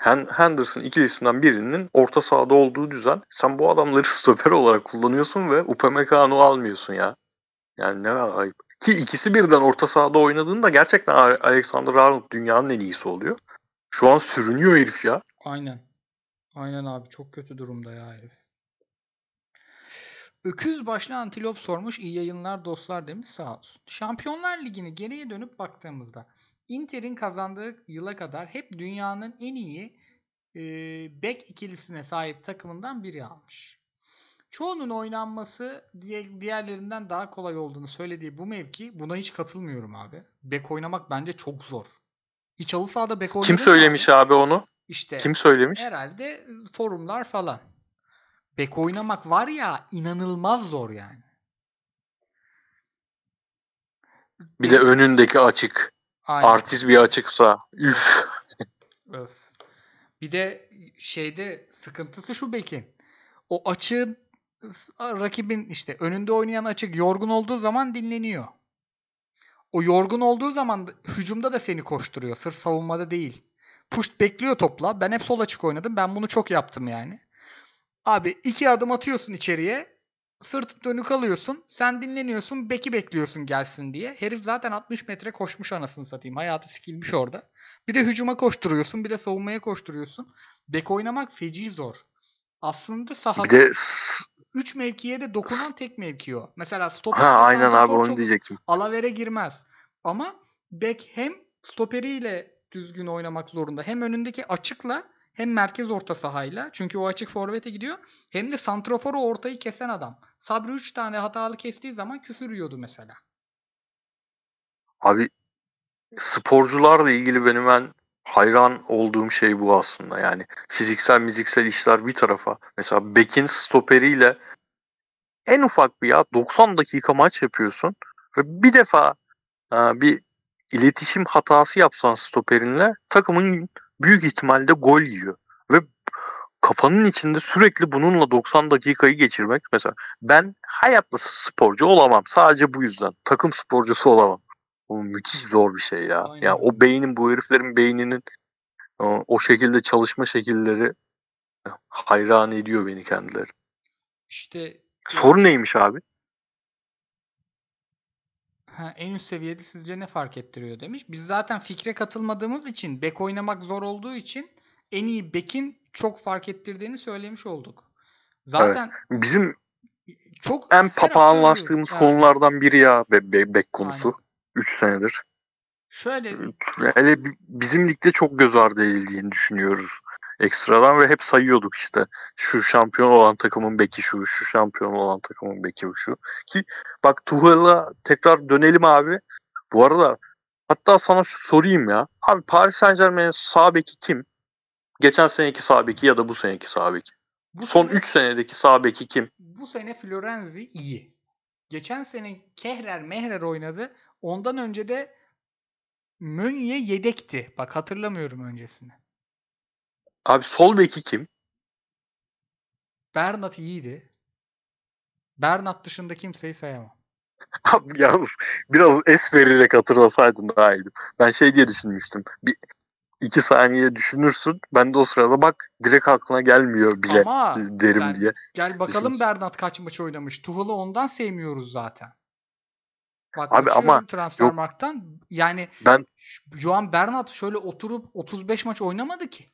Hen- Henderson ikilisinden birinin orta sahada olduğu düzen. Sen bu adamları [LAUGHS] stoper olarak kullanıyorsun ve Upamecano almıyorsun ya. Yani ne ayıp. Ki ikisi birden orta sahada oynadığında gerçekten Ale- Alexander Arnold dünyanın en iyisi oluyor. Şu an sürünüyor herif ya. Aynen. Aynen abi çok kötü durumda ya herif. Öküz başlı antilop sormuş. İyi yayınlar dostlar demiş sağ olsun. Şampiyonlar Ligi'ni geriye dönüp baktığımızda Inter'in kazandığı yıla kadar hep dünyanın en iyi e, bek ikilisine sahip takımından biri almış. Çoğunun oynanması diğerlerinden daha kolay olduğunu söylediği bu mevki buna hiç katılmıyorum abi. Bek oynamak bence çok zor. Hiç halı sahada bek oynadın Kim söylemiş abi? abi onu? İşte Kim söylemiş? herhalde forumlar falan. Bek oynamak var ya inanılmaz zor yani. Bir de önündeki açık. Aynen. Artist bir açıksa. Üf. Öf. Bir de şeyde sıkıntısı şu Bekin. O açığın rakibin işte önünde oynayan açık yorgun olduğu zaman dinleniyor. O yorgun olduğu zaman da- hücumda da seni koşturuyor. Sırf savunmada değil. Push bekliyor topla. Ben hep sol açık oynadım. Ben bunu çok yaptım yani. Abi iki adım atıyorsun içeriye. Sırtı dönük alıyorsun. Sen dinleniyorsun. Beki bekliyorsun gelsin diye. Herif zaten 60 metre koşmuş anasını satayım. Hayatı sikilmiş orada. Bir de hücuma koşturuyorsun. Bir de savunmaya koşturuyorsun. Bek oynamak feci zor. Aslında sahada Bir de s- 3 mevkiye de dokunan tek mevki o. Mesela stoper ha aynen abi onu diyecektim. alavere girmez. Ama bek hem stoperiyle düzgün oynamak zorunda. Hem önündeki açıkla hem merkez orta sahayla. Çünkü o açık forvete gidiyor. Hem de santraforu ortayı kesen adam. Sabri 3 tane hatalı kestiği zaman küfür yiyordu mesela. Abi sporcularla ilgili benim ben hayran olduğum şey bu aslında. Yani fiziksel miziksel işler bir tarafa. Mesela Bekin stoperiyle en ufak bir ya 90 dakika maç yapıyorsun ve bir defa bir iletişim hatası yapsan stoperinle takımın büyük ihtimalle gol yiyor. Ve kafanın içinde sürekli bununla 90 dakikayı geçirmek mesela ben hayatta sporcu olamam. Sadece bu yüzden. Takım sporcusu olamam. Bu müthiş zor bir şey ya. Aynen Ya o beynin bu heriflerin beyninin O, o şekilde çalışma şekilleri hayran ediyor beni kendileri. İşte Sorun neymiş abi? Ha, en üst seviyede sizce ne fark ettiriyor demiş. Biz zaten fikre katılmadığımız için bek oynamak zor olduğu için en iyi bekin çok fark ettirdiğini söylemiş olduk. Zaten Bizim çok en papağanlaştığımız. Yani konulardan biri ya be, be- bek konusu. 3 senedir. Şöyle Hele bi- bizim ligde çok göz ardı edildiğini düşünüyoruz ekstradan ve hep sayıyorduk işte şu şampiyon olan takımın beki şu, şu şampiyon olan takımın beki şu. Ki bak Tuchel'a tekrar dönelim abi. Bu arada hatta sana şu sorayım ya. Abi Paris Saint Germain'in sağ beki kim? Geçen seneki sağ beki ya da bu seneki sağ beki. bu Son sene, 3 senedeki sağ beki kim? bu sene Florenzi iyi. Geçen sene Kehrer Mehrer oynadı. Ondan önce de Mönye yedekti. Bak hatırlamıyorum öncesini. Abi sol beki kim? Bernat iyiydi. Bernat dışında kimseyi sayamam. [LAUGHS] Abi yalnız biraz es vererek hatırlasaydın daha iyiydi. Ben şey diye düşünmüştüm. Bir iki saniye düşünürsün. Ben de o sırada bak direkt aklına gelmiyor bile Ama derim sen diye. gel bakalım. Bernat kaç maç oynamış. Tuhal'ı ondan sevmiyoruz zaten. Bak Abi ama Transfermarkt'tan. Yani Ben Johan Bernat şöyle oturup 35 maç oynamadı ki.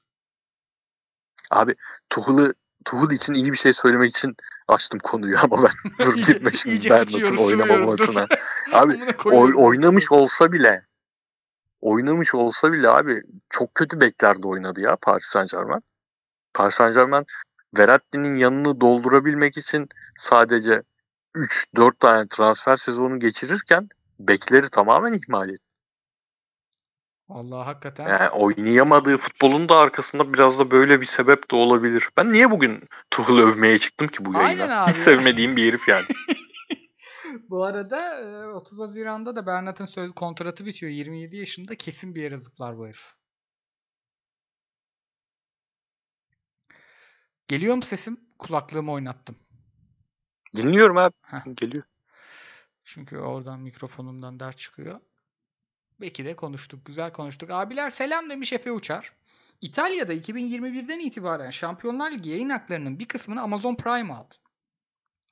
Abi Tuhl'ı Tuhl için iyi bir şey söylemek için açtım konuyu ama ben [LAUGHS] dur gitme şimdi Bernat'ın oynamamasına. [LAUGHS] Abi oy- oynamış olsa bile oynamış olsa bile abi çok kötü beklerde oynadı ya Paris Saint Germain. Paris Saint Germain Verratti'nin yanını doldurabilmek için sadece 3-4 tane transfer sezonu geçirirken bekleri tamamen ihmal etti. Vallahi hakikaten. Yani oynayamadığı futbolun da arkasında biraz da böyle bir sebep de olabilir. Ben niye bugün Tuchel'ı övmeye çıktım ki bu yayına? Aynen abi. Hiç sevmediğim bir herif yani. [LAUGHS] Bu arada e, 30 Haziran'da da Bernat'ın söz kontratı bitiyor. 27 yaşında kesin bir yere zıplar bu herif. Geliyor mu sesim? Kulaklığımı oynattım. Dinliyorum abi. Heh. Geliyor. Çünkü oradan mikrofonumdan dert çıkıyor. Belki de konuştuk. Güzel konuştuk. Abiler selam demiş Efe Uçar. İtalya'da 2021'den itibaren Şampiyonlar Ligi yayın haklarının bir kısmını Amazon Prime aldı.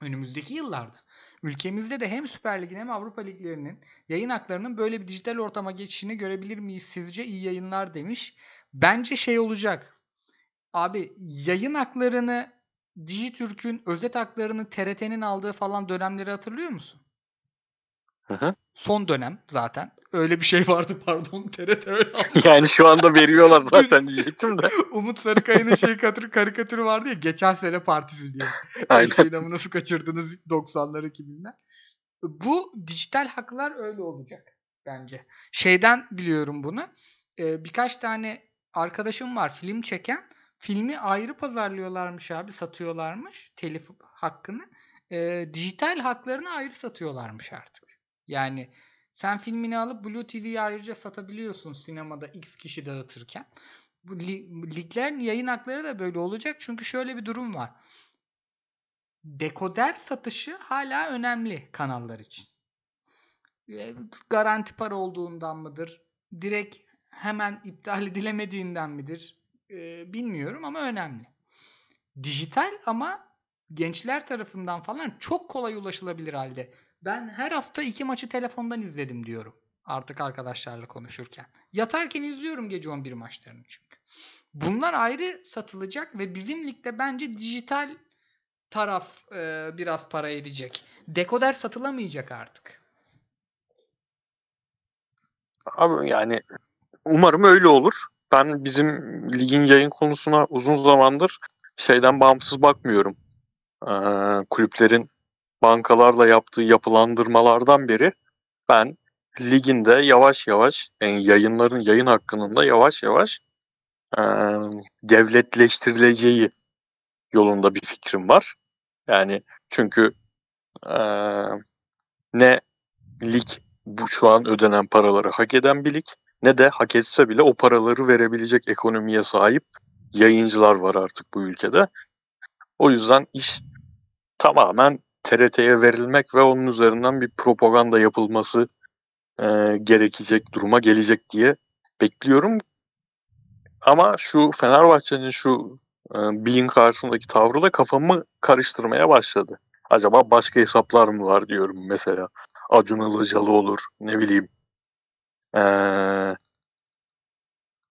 Önümüzdeki yıllarda ülkemizde de hem Süper Lig'in hem Avrupa Liglerinin yayın haklarının böyle bir dijital ortama geçişini görebilir miyiz sizce? İyi yayınlar demiş. Bence şey olacak. Abi yayın haklarını Dijitürk'ün özet haklarını TRT'nin aldığı falan dönemleri hatırlıyor musun? Hı hı. Son dönem zaten. Öyle bir şey vardı pardon [LAUGHS] TRT öyle. [LAUGHS] Yani şu anda veriyorlar zaten diyecektim de. [LAUGHS] Umut Sarıkaya'nın şey karikatürü, karikatürü vardı ya geçen sene partisi diye. Aynen. Şeyin nasıl kaçırdınız 90'ları 2000'ler. Bu dijital haklar öyle olacak bence. Şeyden biliyorum bunu. Ee, birkaç tane arkadaşım var film çeken. Filmi ayrı pazarlıyorlarmış abi satıyorlarmış telif hakkını. Ee, dijital haklarını ayrı satıyorlarmış artık. Yani sen filmini alıp Blue TV'ye ayrıca satabiliyorsun sinemada X kişi dağıtırken. Bu li- liglerin yayın hakları da böyle olacak çünkü şöyle bir durum var. Dekoder satışı hala önemli kanallar için. Garanti para olduğundan mıdır? Direkt hemen iptal edilemediğinden midir? Bilmiyorum ama önemli. Dijital ama gençler tarafından falan çok kolay ulaşılabilir halde. Ben her hafta iki maçı telefondan izledim diyorum. Artık arkadaşlarla konuşurken. Yatarken izliyorum gece 11 maçlarını çünkü. Bunlar ayrı satılacak ve bizim ligde bence dijital taraf e, biraz para edecek. Dekoder satılamayacak artık. Abi yani umarım öyle olur. Ben bizim ligin yayın konusuna uzun zamandır şeyden bağımsız bakmıyorum. Ee, kulüplerin bankalarla yaptığı yapılandırmalardan beri ben liginde yavaş yavaş yani yayınların yayın hakkının da yavaş yavaş e, devletleştirileceği yolunda bir fikrim var. Yani çünkü e, ne lig bu şu an ödenen paraları hak eden bir lig ne de hak etse bile o paraları verebilecek ekonomiye sahip yayıncılar var artık bu ülkede. O yüzden iş tamamen TRT'ye verilmek ve onun üzerinden bir propaganda yapılması e, gerekecek duruma gelecek diye bekliyorum. ama şu Fenerbahçe'nin şu e, Bilin karşısındaki tavrı da kafamı karıştırmaya başladı. Acaba başka hesaplar mı var diyorum mesela. Acun Ilıcalı olur ne bileyim. Ee,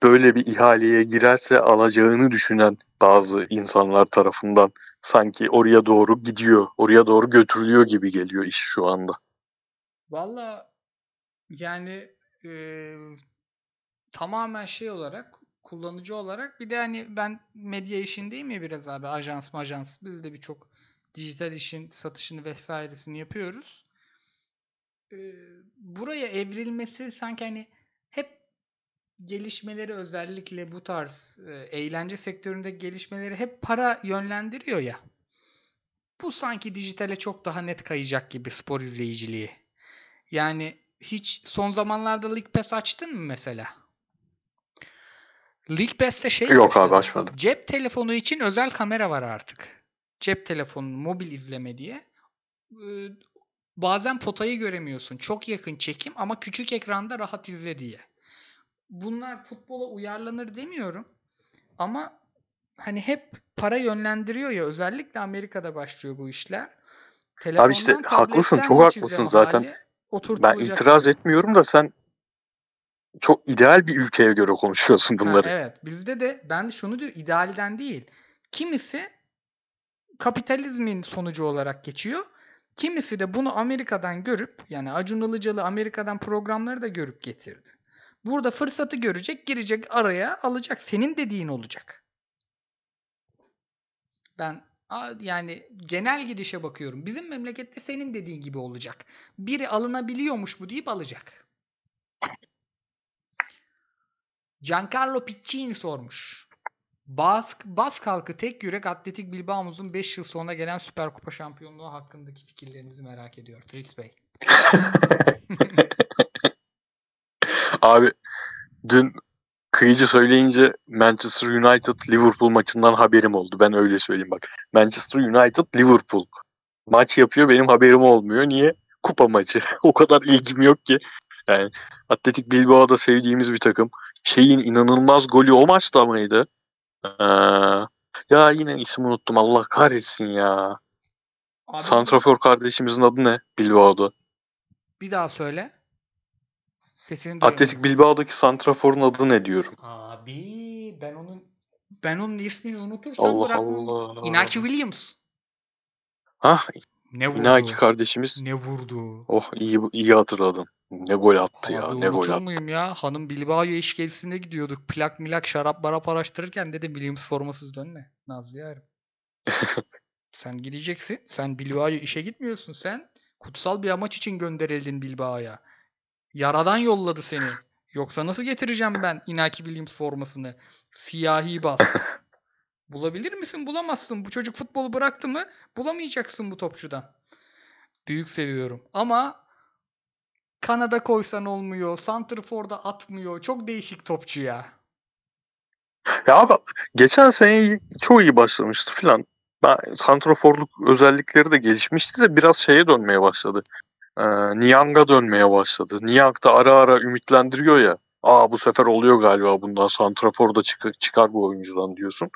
böyle bir ihaleye girerse alacağını düşünen bazı insanlar tarafından sanki oraya doğru gidiyor, oraya doğru götürülüyor gibi geliyor iş şu anda. Valla yani e, tamamen şey olarak kullanıcı olarak bir de hani ben medya işindeyim ya biraz abi ajans majans biz de birçok dijital işin satışını vesairesini yapıyoruz. E, buraya evrilmesi sanki hani hep gelişmeleri özellikle bu tarz e, eğlence sektöründe gelişmeleri hep para yönlendiriyor ya. Bu sanki dijitale çok daha net kayacak gibi spor izleyiciliği. Yani hiç son zamanlarda League Pass açtın mı mesela? League Pass'te şey Yok abi, açmadım. Cep telefonu için özel kamera var artık. Cep telefonu mobil izleme diye. Ee, bazen potayı göremiyorsun. Çok yakın çekim ama küçük ekranda rahat izle diye. Bunlar futbola uyarlanır demiyorum. Ama hani hep para yönlendiriyor ya özellikle Amerika'da başlıyor bu işler. Abi işte Telefondan, haklısın, çok haklısın zaten. Ben itiraz etmiyorum da sen çok ideal bir ülkeye göre konuşuyorsun Ha, bunları. evet. Bizde de ben de şunu diyor idealden değil. Kimisi kapitalizmin sonucu olarak geçiyor. Kimisi de bunu Amerika'dan görüp yani Acun Ilıcalı Amerika'dan programları da görüp getirdi. Burada fırsatı görecek, girecek araya alacak. Senin dediğin olacak. Ben yani genel gidişe bakıyorum. Bizim memlekette senin dediğin gibi olacak. Biri alınabiliyormuş bu deyip alacak. Giancarlo Piccini sormuş. Bask, Bask halkı tek yürek Atletik Bilbao'muzun 5 yıl sonra gelen Süper Kupa şampiyonluğu hakkındaki fikirlerinizi merak ediyor. Fritz Bey. [LAUGHS] Abi dün kıyıcı söyleyince Manchester United Liverpool maçından haberim oldu. Ben öyle söyleyeyim bak. Manchester United Liverpool maç yapıyor benim haberim olmuyor. Niye? Kupa maçı. [LAUGHS] o kadar ilgim yok ki. Yani Atletik Bilbao'da sevdiğimiz bir takım. Şeyin inanılmaz golü o maçta mıydı? Ee, ya yine isim unuttum Allah kahretsin ya. Abi Santrafor kardeşimizin adı ne Bilbao'da? bir daha söyle. Sesini. Atletik Bilbao'daki Santrafor'un adı ne diyorum. Abi ben onun ben onun ismini unutursam Allah bırakmam. Allah. Inaki Williams. Hah Ne vurdu? İnaki kardeşimiz. Ne vurdu? Oh iyi iyi hatırladın. Ne gol attı ya. Abi Ne gol attı. muyum ya? Hanım Bilbao'ya iş gezisine gidiyorduk. Plak milak şarap barap araştırırken dedim Williams formasız dönme. Nazlı yarım. [LAUGHS] sen gideceksin. Sen Bilbao'ya işe gitmiyorsun. Sen kutsal bir amaç için gönderildin Bilbao'ya. Yaradan yolladı seni. Yoksa nasıl getireceğim ben Inaki Williams formasını? Siyahi bas. [LAUGHS] Bulabilir misin? Bulamazsın. Bu çocuk futbolu bıraktı mı bulamayacaksın bu topçudan. Büyük seviyorum. Ama Kanada koysan olmuyor. Santrfor'da atmıyor. Çok değişik topçu ya. Ya abi geçen sene çok iyi başlamıştı filan. Ben santraforluk özellikleri de gelişmişti de biraz şeye dönmeye başladı. Ee, Niang'a dönmeye başladı. Niang da ara ara ümitlendiriyor ya. Aa bu sefer oluyor galiba bundan santrafor da çık- çıkar bu oyuncudan diyorsun.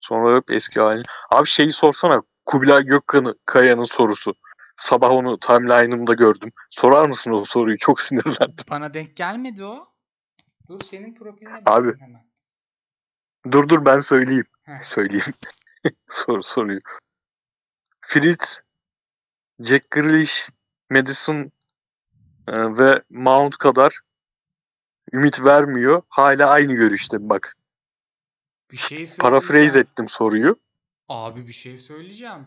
Sonra hep eski halini. Abi şeyi sorsana Kubilay Gökkan'ı Kaya'nın sorusu. Sabah onu timeline'ımda gördüm. Sorar mısın o soruyu? Çok [LAUGHS] sinirlendim. Bana denk gelmedi o. Dur senin profiline Abi. hemen. Dur dur ben söyleyeyim. Heh. Söyleyeyim. [LAUGHS] Sor, soruyu. Fritz, Jack Grealish, Madison e, ve Mount kadar ümit vermiyor. Hala aynı görüşte bak. Bir şey söyleyeceğim. ettim soruyu. Abi bir şey söyleyeceğim.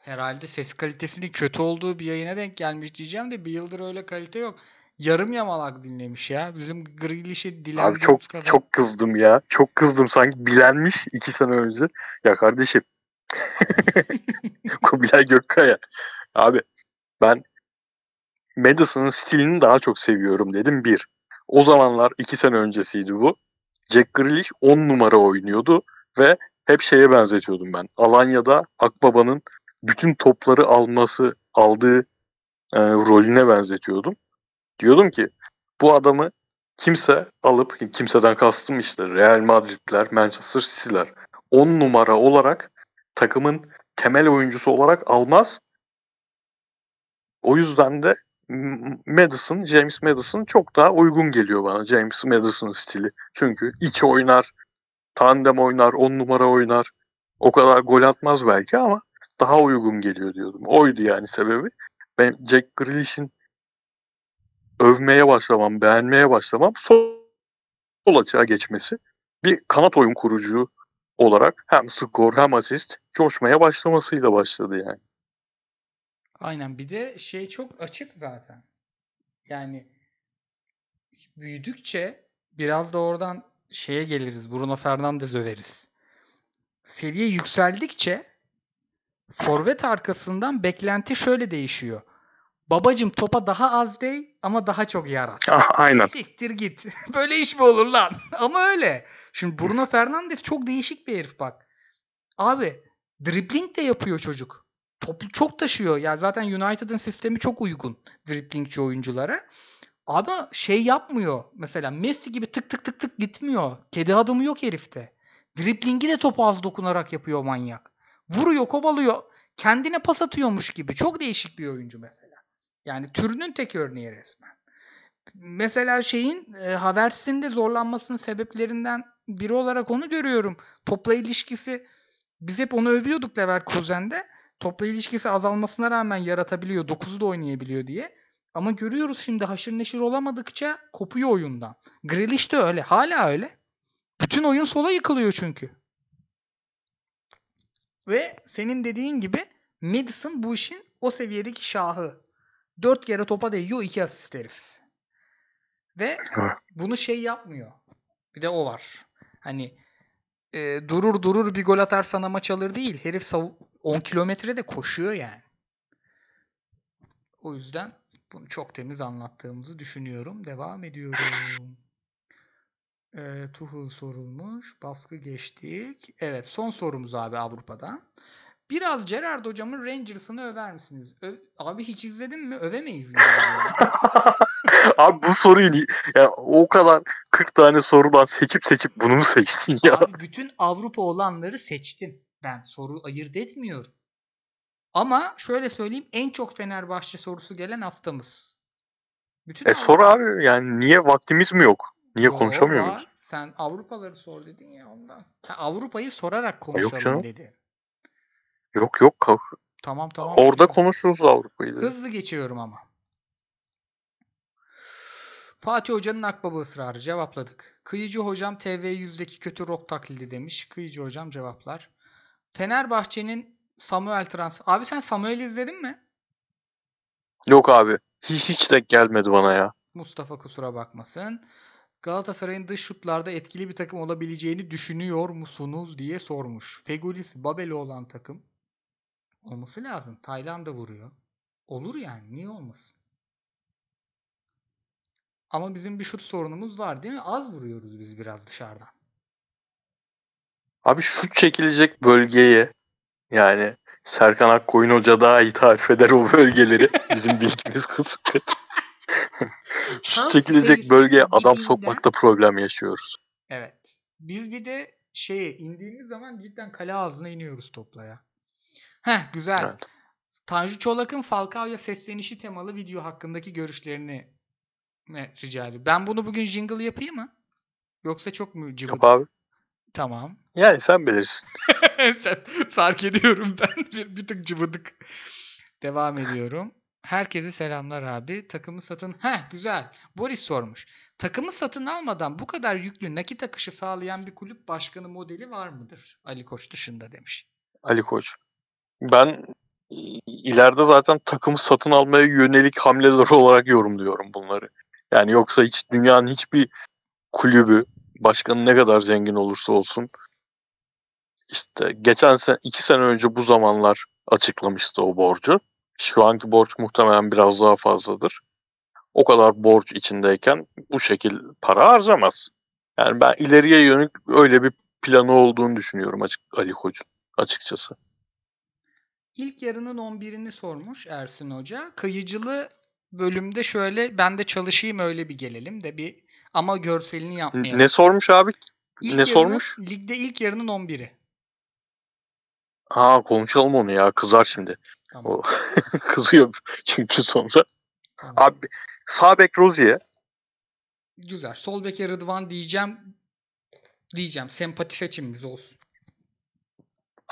Herhalde ses kalitesinin kötü olduğu bir yayına denk gelmiş diyeceğim de bir yıldır öyle kalite yok. Yarım yamalak dinlemiş ya. Bizim Grealish'i Abi dilendiğimiz çok kadar. çok kızdım ya. Çok kızdım sanki bilenmiş iki sene önce. Ya kardeşim. [LAUGHS] [LAUGHS] Kubilay Gökkaya. Abi ben Madison'ın stilini daha çok seviyorum dedim bir. O zamanlar iki sene öncesiydi bu. Jack Grealish 10 numara oynuyordu ve hep şeye benzetiyordum ben. Alanya'da Akbaba'nın bütün topları alması, aldığı e, rolüne benzetiyordum. Diyordum ki bu adamı kimse alıp kimseden kastım işte Real Madrid'ler, Manchester City'ler 10 numara olarak takımın temel oyuncusu olarak almaz. O yüzden de Madison, James Madison çok daha uygun geliyor bana. James Madison stili. Çünkü iç oynar, tandem oynar, on numara oynar. O kadar gol atmaz belki ama daha uygun geliyor diyordum. Oydu yani sebebi. Ben Jack Grealish'in övmeye başlamam, beğenmeye başlamam sol, sol açığa geçmesi bir kanat oyun kurucu olarak hem skor hem asist coşmaya başlamasıyla başladı yani. Aynen bir de şey çok açık zaten. Yani büyüdükçe biraz da oradan şeye geliriz. Bruno Fernandes överiz. Seviye yükseldikçe forvet arkasından beklenti şöyle değişiyor. Babacım topa daha az değ ama daha çok yarat. Ah, aynen. Siktir git. [LAUGHS] Böyle iş mi olur lan? [LAUGHS] ama öyle. Şimdi Bruno Fernandes çok değişik bir herif bak. Abi dribbling de yapıyor çocuk. Topu çok taşıyor. Ya zaten United'ın sistemi çok uygun dribblingçi oyunculara. Ama şey yapmıyor. Mesela Messi gibi tık tık tık tık gitmiyor. Kedi adımı yok herifte. Driblingi de topu az dokunarak yapıyor manyak. Vuruyor, kovalıyor. Kendine pas atıyormuş gibi. Çok değişik bir oyuncu mesela. Yani türünün tek örneği resmen. Mesela şeyin e, Havertz'in de zorlanmasının sebeplerinden biri olarak onu görüyorum. Topla ilişkisi biz hep onu övüyorduk Leverkusen'de. Topla ilişkisi azalmasına rağmen yaratabiliyor. 9'u da oynayabiliyor diye. Ama görüyoruz şimdi haşır neşir olamadıkça kopuyor oyundan. Grealish de öyle. Hala öyle. Bütün oyun sola yıkılıyor çünkü. Ve senin dediğin gibi Madison bu işin o seviyedeki şahı. Dört kere topa değiyor iki asist herif. Ve bunu şey yapmıyor. Bir de o var. Hani e, durur durur bir gol atarsan maç alır değil. Herif sav- 10 kilometre de koşuyor yani. O yüzden bunu çok temiz anlattığımızı düşünüyorum. Devam ediyorum. [LAUGHS] E, Tuchel sorulmuş. Baskı geçtik. Evet son sorumuz abi Avrupa'dan. Biraz Gerard hocamın Rangers'ını över misiniz? Ö- abi hiç izledin mi? Övemeyiz. [LAUGHS] abi bu soruyu yani o kadar 40 tane sorudan seçip seçip bunu mu seçtin ya? Abi bütün Avrupa olanları seçtim. Ben soru ayırt etmiyorum. Ama şöyle söyleyeyim en çok Fenerbahçe sorusu gelen haftamız. Bütün e sor abi yani niye vaktimiz mi yok? Niye Yo, konuşamıyor muyuz? Sen Avrupaları sor dedin ya ondan. Ha, Avrupa'yı sorarak konuşalım yok canım. dedi. Yok yok kalk. Tamam tamam. Orada konuşuruz Avrupa'yı. Hızlı geçiyorum ama. Fatih Hoca'nın akbaba ısrarı cevapladık. Kıyıcı hocam TV yüzdeki kötü rock taklidi demiş. Kıyıcı hocam cevaplar. Fenerbahçe'nin Samuel trans. Abi sen Samuel izledin mi? Yok abi. Hiç, hiç denk gelmedi bana ya. Mustafa kusura bakmasın. Galatasaray'ın dış şutlarda etkili bir takım olabileceğini düşünüyor musunuz diye sormuş. Fegulis Babel'i olan takım olması lazım. Tayland'a vuruyor. Olur yani. Niye olmasın? Ama bizim bir şut sorunumuz var değil mi? Az vuruyoruz biz biraz dışarıdan. Abi şut çekilecek bölgeye yani Serkan Akkoyun Hoca daha iyi tarif eder o bölgeleri. Bizim bildiğimiz kısım. [LAUGHS] [LAUGHS] şut çekilecek bölgeye adam sokmakta problem yaşıyoruz. Evet. Biz bir de şeye indiğimiz zaman cidden kale ağzına iniyoruz toplaya. Heh güzel. Evet. Tanju Çolak'ın Falcao'ya seslenişi temalı video hakkındaki görüşlerini rica ediyorum. Ben bunu bugün jingle yapayım mı? Yoksa çok mu cıvıdı? Yap abi. Tamam. Yani sen bilirsin. [LAUGHS] sen, fark ediyorum ben. [LAUGHS] Bir, bir tık cıvıdık. Devam ediyorum. Herkese selamlar abi. Takımı satın... Heh güzel. Boris sormuş. Takımı satın almadan bu kadar yüklü nakit akışı sağlayan bir kulüp başkanı modeli var mıdır? Ali Koç dışında demiş. Ali Koç. Ben ileride zaten takımı satın almaya yönelik hamleler olarak yorumluyorum bunları. Yani yoksa hiç dünyanın hiçbir kulübü başkanı ne kadar zengin olursa olsun işte geçen sene iki sene önce bu zamanlar açıklamıştı o borcu. Şu anki borç muhtemelen biraz daha fazladır. O kadar borç içindeyken bu şekil para harcamaz. Yani ben ileriye yönelik öyle bir planı olduğunu düşünüyorum açık Ali Koç'un açıkçası. İlk yarının 11'ini sormuş Ersin Hoca. Kıyıcılı bölümde şöyle ben de çalışayım öyle bir gelelim de bir Ama görselini yapmayalım. Ne sormuş abi? İlk ne yarının- sormuş? Ligde ilk yarının 11'i. Ha konuşalım onu ya. Kızar şimdi. Tamam. O [LAUGHS] kızıyor çünkü sonra. tamam. Abi sağ bek Rozier. Güzel. Sol beke Rıdvan diyeceğim. Diyeceğim. Sempati seçimimiz olsun.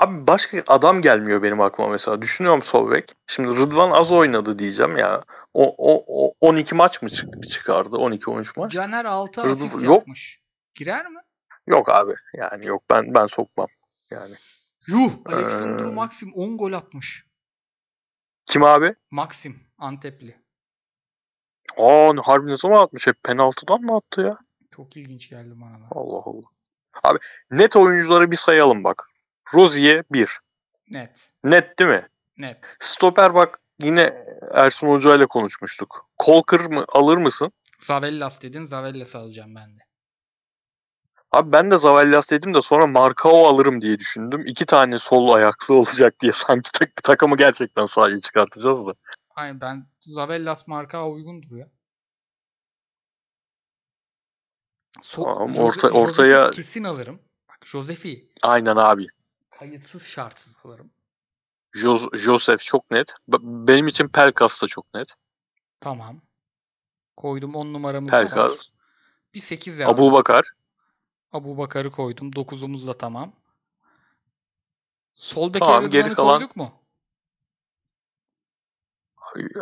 Abi başka adam gelmiyor benim aklıma mesela. Düşünüyorum sol bek. Şimdi Rıdvan az oynadı diyeceğim ya. O, o, o 12 maç mı çık- çıkardı? 12-13 maç. Caner 6 Rıdvan- asist yok. yapmış. Girer mi? Yok abi. Yani yok ben ben sokmam. Yani. Yuh! Alexander Ee, Maxim 10 gol atmış. Kim abi? Maxim Antepli. Aa harbi ne zaman atmış? Hep penaltıdan mı attı ya? Çok ilginç geldi bana da. Allah Allah. Abi net oyuncuları bir sayalım bak. Rozier 1. Net. Net değil mi? Net. Stoper bak yine Ersun Hoca ile konuşmuştuk. Kolkır mı alır mısın? Zavellas dedin. Zavellas alacağım ben de. Abi ben de Zavellas dedim de sonra Markao alırım diye düşündüm. İki tane sol ayaklı [LAUGHS] olacak diye sanki tak- takımı gerçekten sahaya çıkartacağız da. Aynen ben Zavellas marka uygundur ya. So Tamam, Jose- orta- Josef'i ortaya- kesin alırım. Bak Josef'i Aynen abi. Kayıtsız şartsız alırım. Jo- Joseph çok net. Benim için Pelkas da çok net. Tamam. Koydum 10 numaramız var. Pelkas, Bir 8 yazdım. Abu Bakar. Abu Bakar'ı koydum. 9'umuz da tamam. Sol beke Tamam, geri kalan- koyduk mu?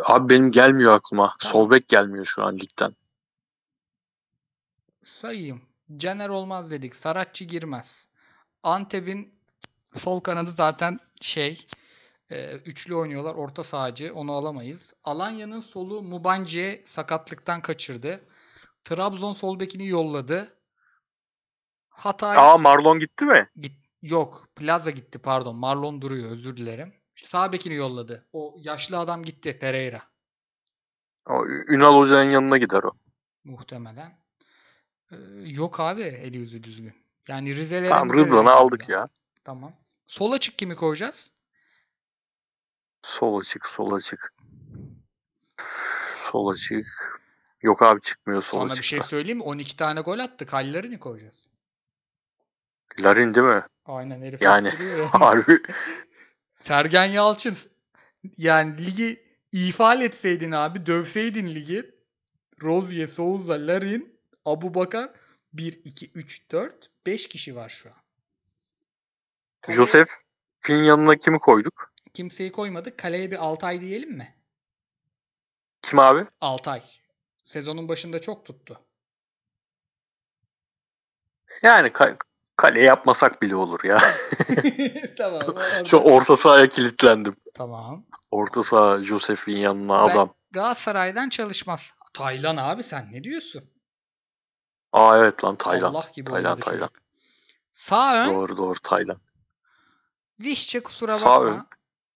Abi benim gelmiyor aklıma. Tamam. Sol bek gelmiyor şu an ligden. Sayayım. Caner olmaz dedik. Saratçı girmez. Antep'in sol kanadı zaten şey e, üçlü oynuyorlar. Orta sahacı. Onu alamayız. Alanya'nın solu Mubanje sakatlıktan kaçırdı. Trabzon sol bekini yolladı. Hatay Aa Marlon gitti mi? git yok. Plaza gitti pardon. Marlon duruyor. Özür dilerim. Sağ bekini yolladı. O yaşlı adam gitti. Pereira. O, Ünal Hoca'nın yanına gider o. Muhtemelen. Ee, yok abi eli yüzü düzgün. Yani Rize'lere Tamam Rıdvan'ı aldık biraz. ya. Tamam. Sol açık kimi koyacağız? Sol açık, sol açık. Sol açık. Yok abi çıkmıyor sol Sana bir açıkta. şey söyleyeyim mi? 12 tane gol attı. Kallerini koyacağız. Larin değil mi? Aynen herif Yani. [LAUGHS] Harbi. [LAUGHS] Sergen Yalçın yani ligi ifade etseydin abi dövseydin ligi Rozier, Souza, Larin, Abu Bakar 1, 2, 3, 4, 5 kişi var şu an. Kaleye Josef'in yanına kimi koyduk? Kimseyi koymadık. Kaleye bir Altay diyelim mi? Kim abi? Altay. Sezonun başında çok tuttu. Yani ka- kale yapmasak bile olur ya. [LAUGHS] [LAUGHS] tamam. orada- Şu orta sahaya kilitlendim. Tamam. Orta saha Josef'in yanına Ben- adam. Galatasaray'dan çalışmaz. Taylan abi sen ne diyorsun? Aa evet lan Taylan. Allah gibi Taylan, Taylan. çocuk. Sağ ön Doğru doğru Taylan. Vişçe kusura Sağ bakma. ön.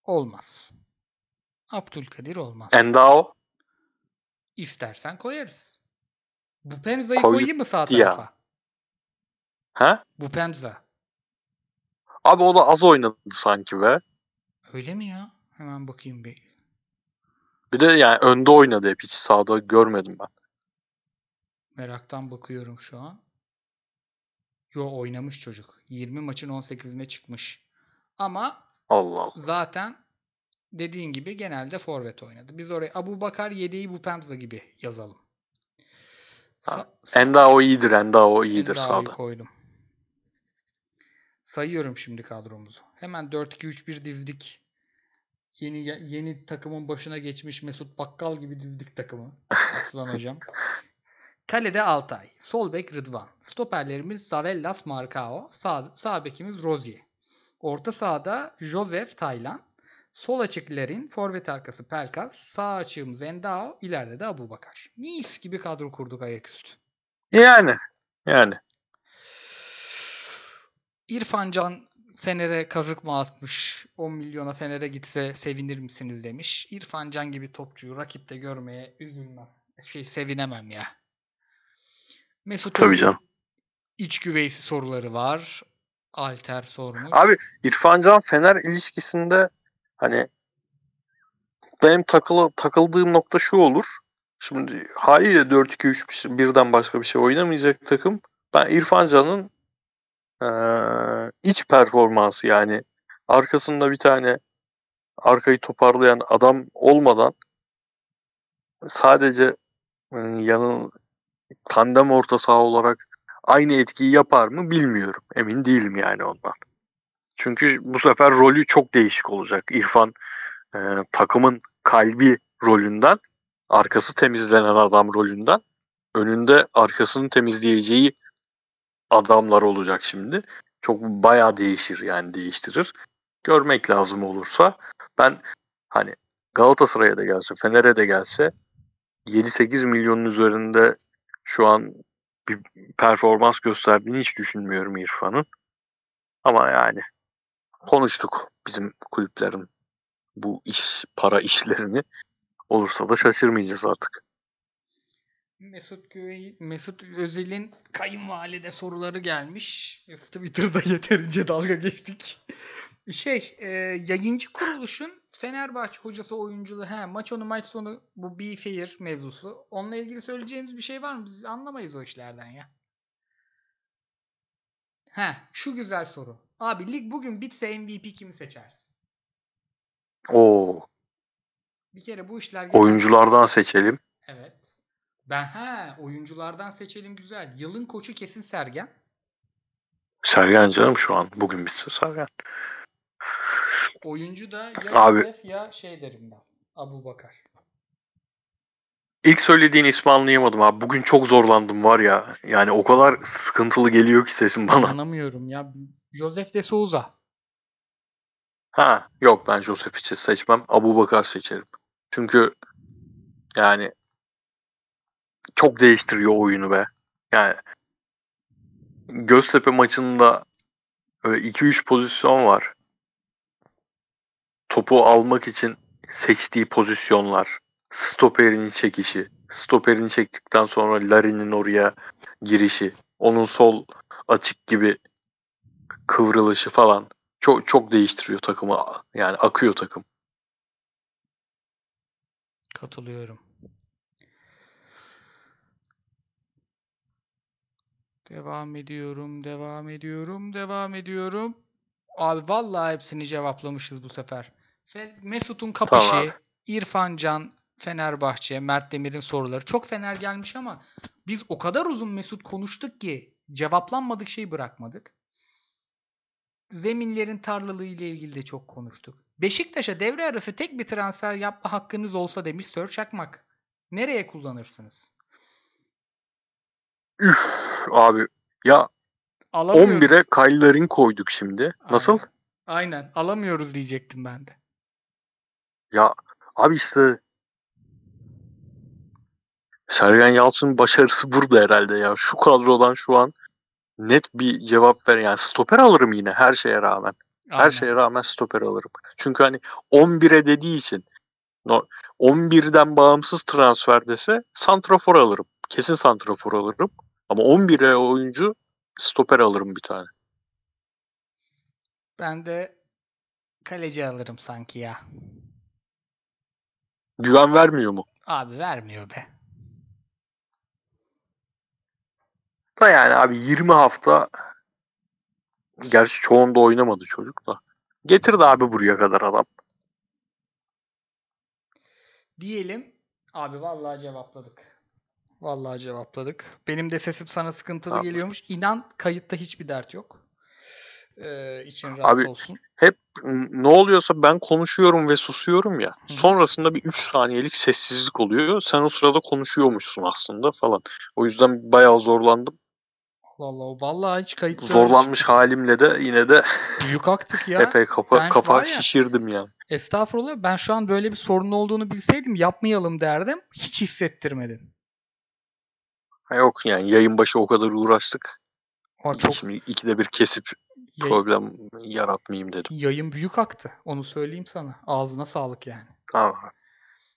Olmaz. Abdülkadir olmaz. Endao. İstersen koyarız. Bu Penza'yı Koy- koyayım mı sağ ya. tarafa? Ha? Bu Penza. Abi o da az oynadı sanki be. Öyle mi ya? Hemen bakayım bir. Bir de yani önde oynadı hep hiç sağda görmedim ben. Meraktan bakıyorum şu an. Yo oynamış çocuk. 20 maçın 18'ine çıkmış. Ama Allah Allah. zaten dediğin gibi genelde forvet oynadı. Biz oraya Abu Bakar yedeği bu Pemza gibi yazalım. Ha, Sa- Endao iyidir. Endao iyidir Endao'yu sağda. koydum. Sayıyorum şimdi kadromuzu. Hemen 4-2-3-1 dizdik. Yeni yeni takımın başına geçmiş Mesut Bakkal gibi dizdik takımı. Aslan [LAUGHS] hocam. Kalede Altay. Sol bek Rıdvan. Stoperlerimiz Zavellas Marcao. Sağ, sağ bekimiz Rozier. Orta sahada Joseph Taylan. Sol açık Lerin. Forvet arkası Pelkas. Sağ açığımız Endao. İleride de Abu Bakar. Mis gibi kadro kurduk ayaküstü. Yani. Yani. İrfan Can Fener'e kazık mı atmış? 10 milyona Fener'e gitse sevinir misiniz demiş. İrfan Can gibi topçuyu rakipte görmeye üzülmem. Şey sevinemem ya. Mesut Tabii canım. iç güveysi soruları var. Alter sormuş. Abi İrfan Can Fener ilişkisinde hani benim takılı, takıldığım nokta şu olur. Şimdi haliyle 4-2-3 birden başka bir şey oynamayacak takım. Ben İrfan Can'ın eee, iç performansı yani arkasında bir tane arkayı toparlayan adam olmadan sadece e, yanın tandem orta saha olarak aynı etkiyi yapar mı bilmiyorum. Emin değilim yani ondan. Çünkü bu sefer rolü çok değişik olacak. İrfan e, takımın kalbi rolünden, arkası temizlenen adam rolünden, önünde arkasını temizleyeceği adamlar olacak şimdi. Çok bayağı değişir yani değiştirir. Görmek lazım olursa ben hani Galatasaray'a da gelse, Fener'e de gelse 7-8 milyonun üzerinde şu an bir performans gösterdiğini hiç düşünmüyorum İrfan'ın. Ama yani konuştuk bizim kulüplerin bu iş para işlerini olursa da şaşırmayacağız artık. Mesut Güvey, Mesut Özil'in kayınvalide soruları gelmiş. Twitter'da [LAUGHS] yeterince dalga geçtik. Şey, e, yayıncı kuruluşun Fenerbahçe hocası oyunculuğu, he, maç onu maç sonu bu be fair mevzusu. Onunla ilgili söyleyeceğimiz bir şey var mı? Biz anlamayız o işlerden ya. He, şu güzel soru. Abi lig bugün bitse MVP kimi seçersin? Oo, Bir kere bu işler oyunculardan seçelim. Evet. Ben he oyunculardan seçelim güzel. Yılın koçu kesin Sergen. Sergen canım şu an. Bugün bitse Sergen. Oyuncu da ya Abi. Yosef ya şey derim ben. Abu Bakar. İlk söylediğin ismi anlayamadım abi. Bugün çok zorlandım var ya. Yani o kadar sıkıntılı geliyor ki sesim bana. Anlamıyorum ya. Josef de Souza. Ha yok ben Joseph için seçmem. Abu Bakar seçerim. Çünkü yani çok değiştiriyor oyunu be. Yani Göztepe maçında 2-3 pozisyon var. Topu almak için seçtiği pozisyonlar. Stoperin çekişi. Stoperin çektikten sonra Larin'in oraya girişi. Onun sol açık gibi kıvrılışı falan. Çok çok değiştiriyor takımı. Yani akıyor takım. Katılıyorum. Devam ediyorum, devam ediyorum, devam ediyorum. Abi vallahi hepsini cevaplamışız bu sefer. Mesut'un kapışı, Tamam. İrfan Can, Fenerbahçe, Mert Demir'in soruları. Çok Fener gelmiş ama biz o kadar uzun Mesut konuştuk ki cevaplanmadık şey bırakmadık. Zeminlerin tarlalığı ile ilgili de çok konuştuk. Beşiktaş'a devre arası tek bir transfer yapma hakkınız olsa demiş Sör Çakmak. Nereye kullanırsınız? Üf abi. Ya Alamıyoruz. 11'e Kyle koyduk şimdi. Nasıl? Aynen. Aynen. Alamıyoruz diyecektim ben de. Ya abi işte Sergen Yalçın'ın başarısı burada herhalde ya. Şu kadrodan şu an net bir cevap ver. Yani stoper alırım yine her şeye rağmen. Her Aynen. şeye rağmen stoper alırım. Çünkü hani 11'e dediği için no- 11'den bağımsız transfer dese santrafor alırım. Kesin santrafor alırım. Ama 11'e oyuncu stoper alırım bir tane. Ben de kaleci alırım sanki ya. Güven vermiyor mu? Abi vermiyor be. Da yani abi 20 hafta gerçi çoğunda oynamadı çocuk da. Getirdi abi buraya kadar adam. Diyelim. Abi vallahi cevapladık. Vallahi cevapladık. Benim de sesim sana sıkıntılı geliyormuş. İnan kayıtta hiçbir dert yok. İçin rahat Abi, olsun. Hep ne oluyorsa ben konuşuyorum ve susuyorum ya. Hı. Sonrasında bir 3 saniyelik sessizlik oluyor. Sen o sırada konuşuyormuşsun aslında falan. O yüzden bayağı zorlandım. Allah Allah. Vallahi hiç kayıtta Zorlanmış halimle de yine de büyük aktık [LAUGHS] ya. epey kafa, ben kafa ya- şişirdim yani. Estağfurullah. Ben şu an böyle bir sorun olduğunu bilseydim yapmayalım derdim. Hiç hissettirmedin. Yok yani yayın başı o kadar uğraştık. Ama çok Şimdi ikide bir kesip yay- problem yaratmayayım dedim. yayın büyük aktı. Onu söyleyeyim sana. Ağzına sağlık yani. Tamam.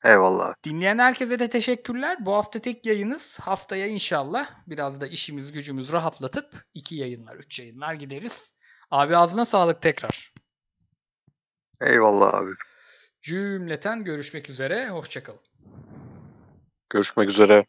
Eyvallah. Dinleyen herkese de teşekkürler. Bu hafta tek yayınız. Haftaya inşallah biraz da işimiz gücümüz rahatlatıp iki yayınlar, üç yayınlar gideriz. Abi ağzına sağlık tekrar. Eyvallah abi. Cümleten görüşmek üzere. Hoşçakalın. Görüşmek üzere.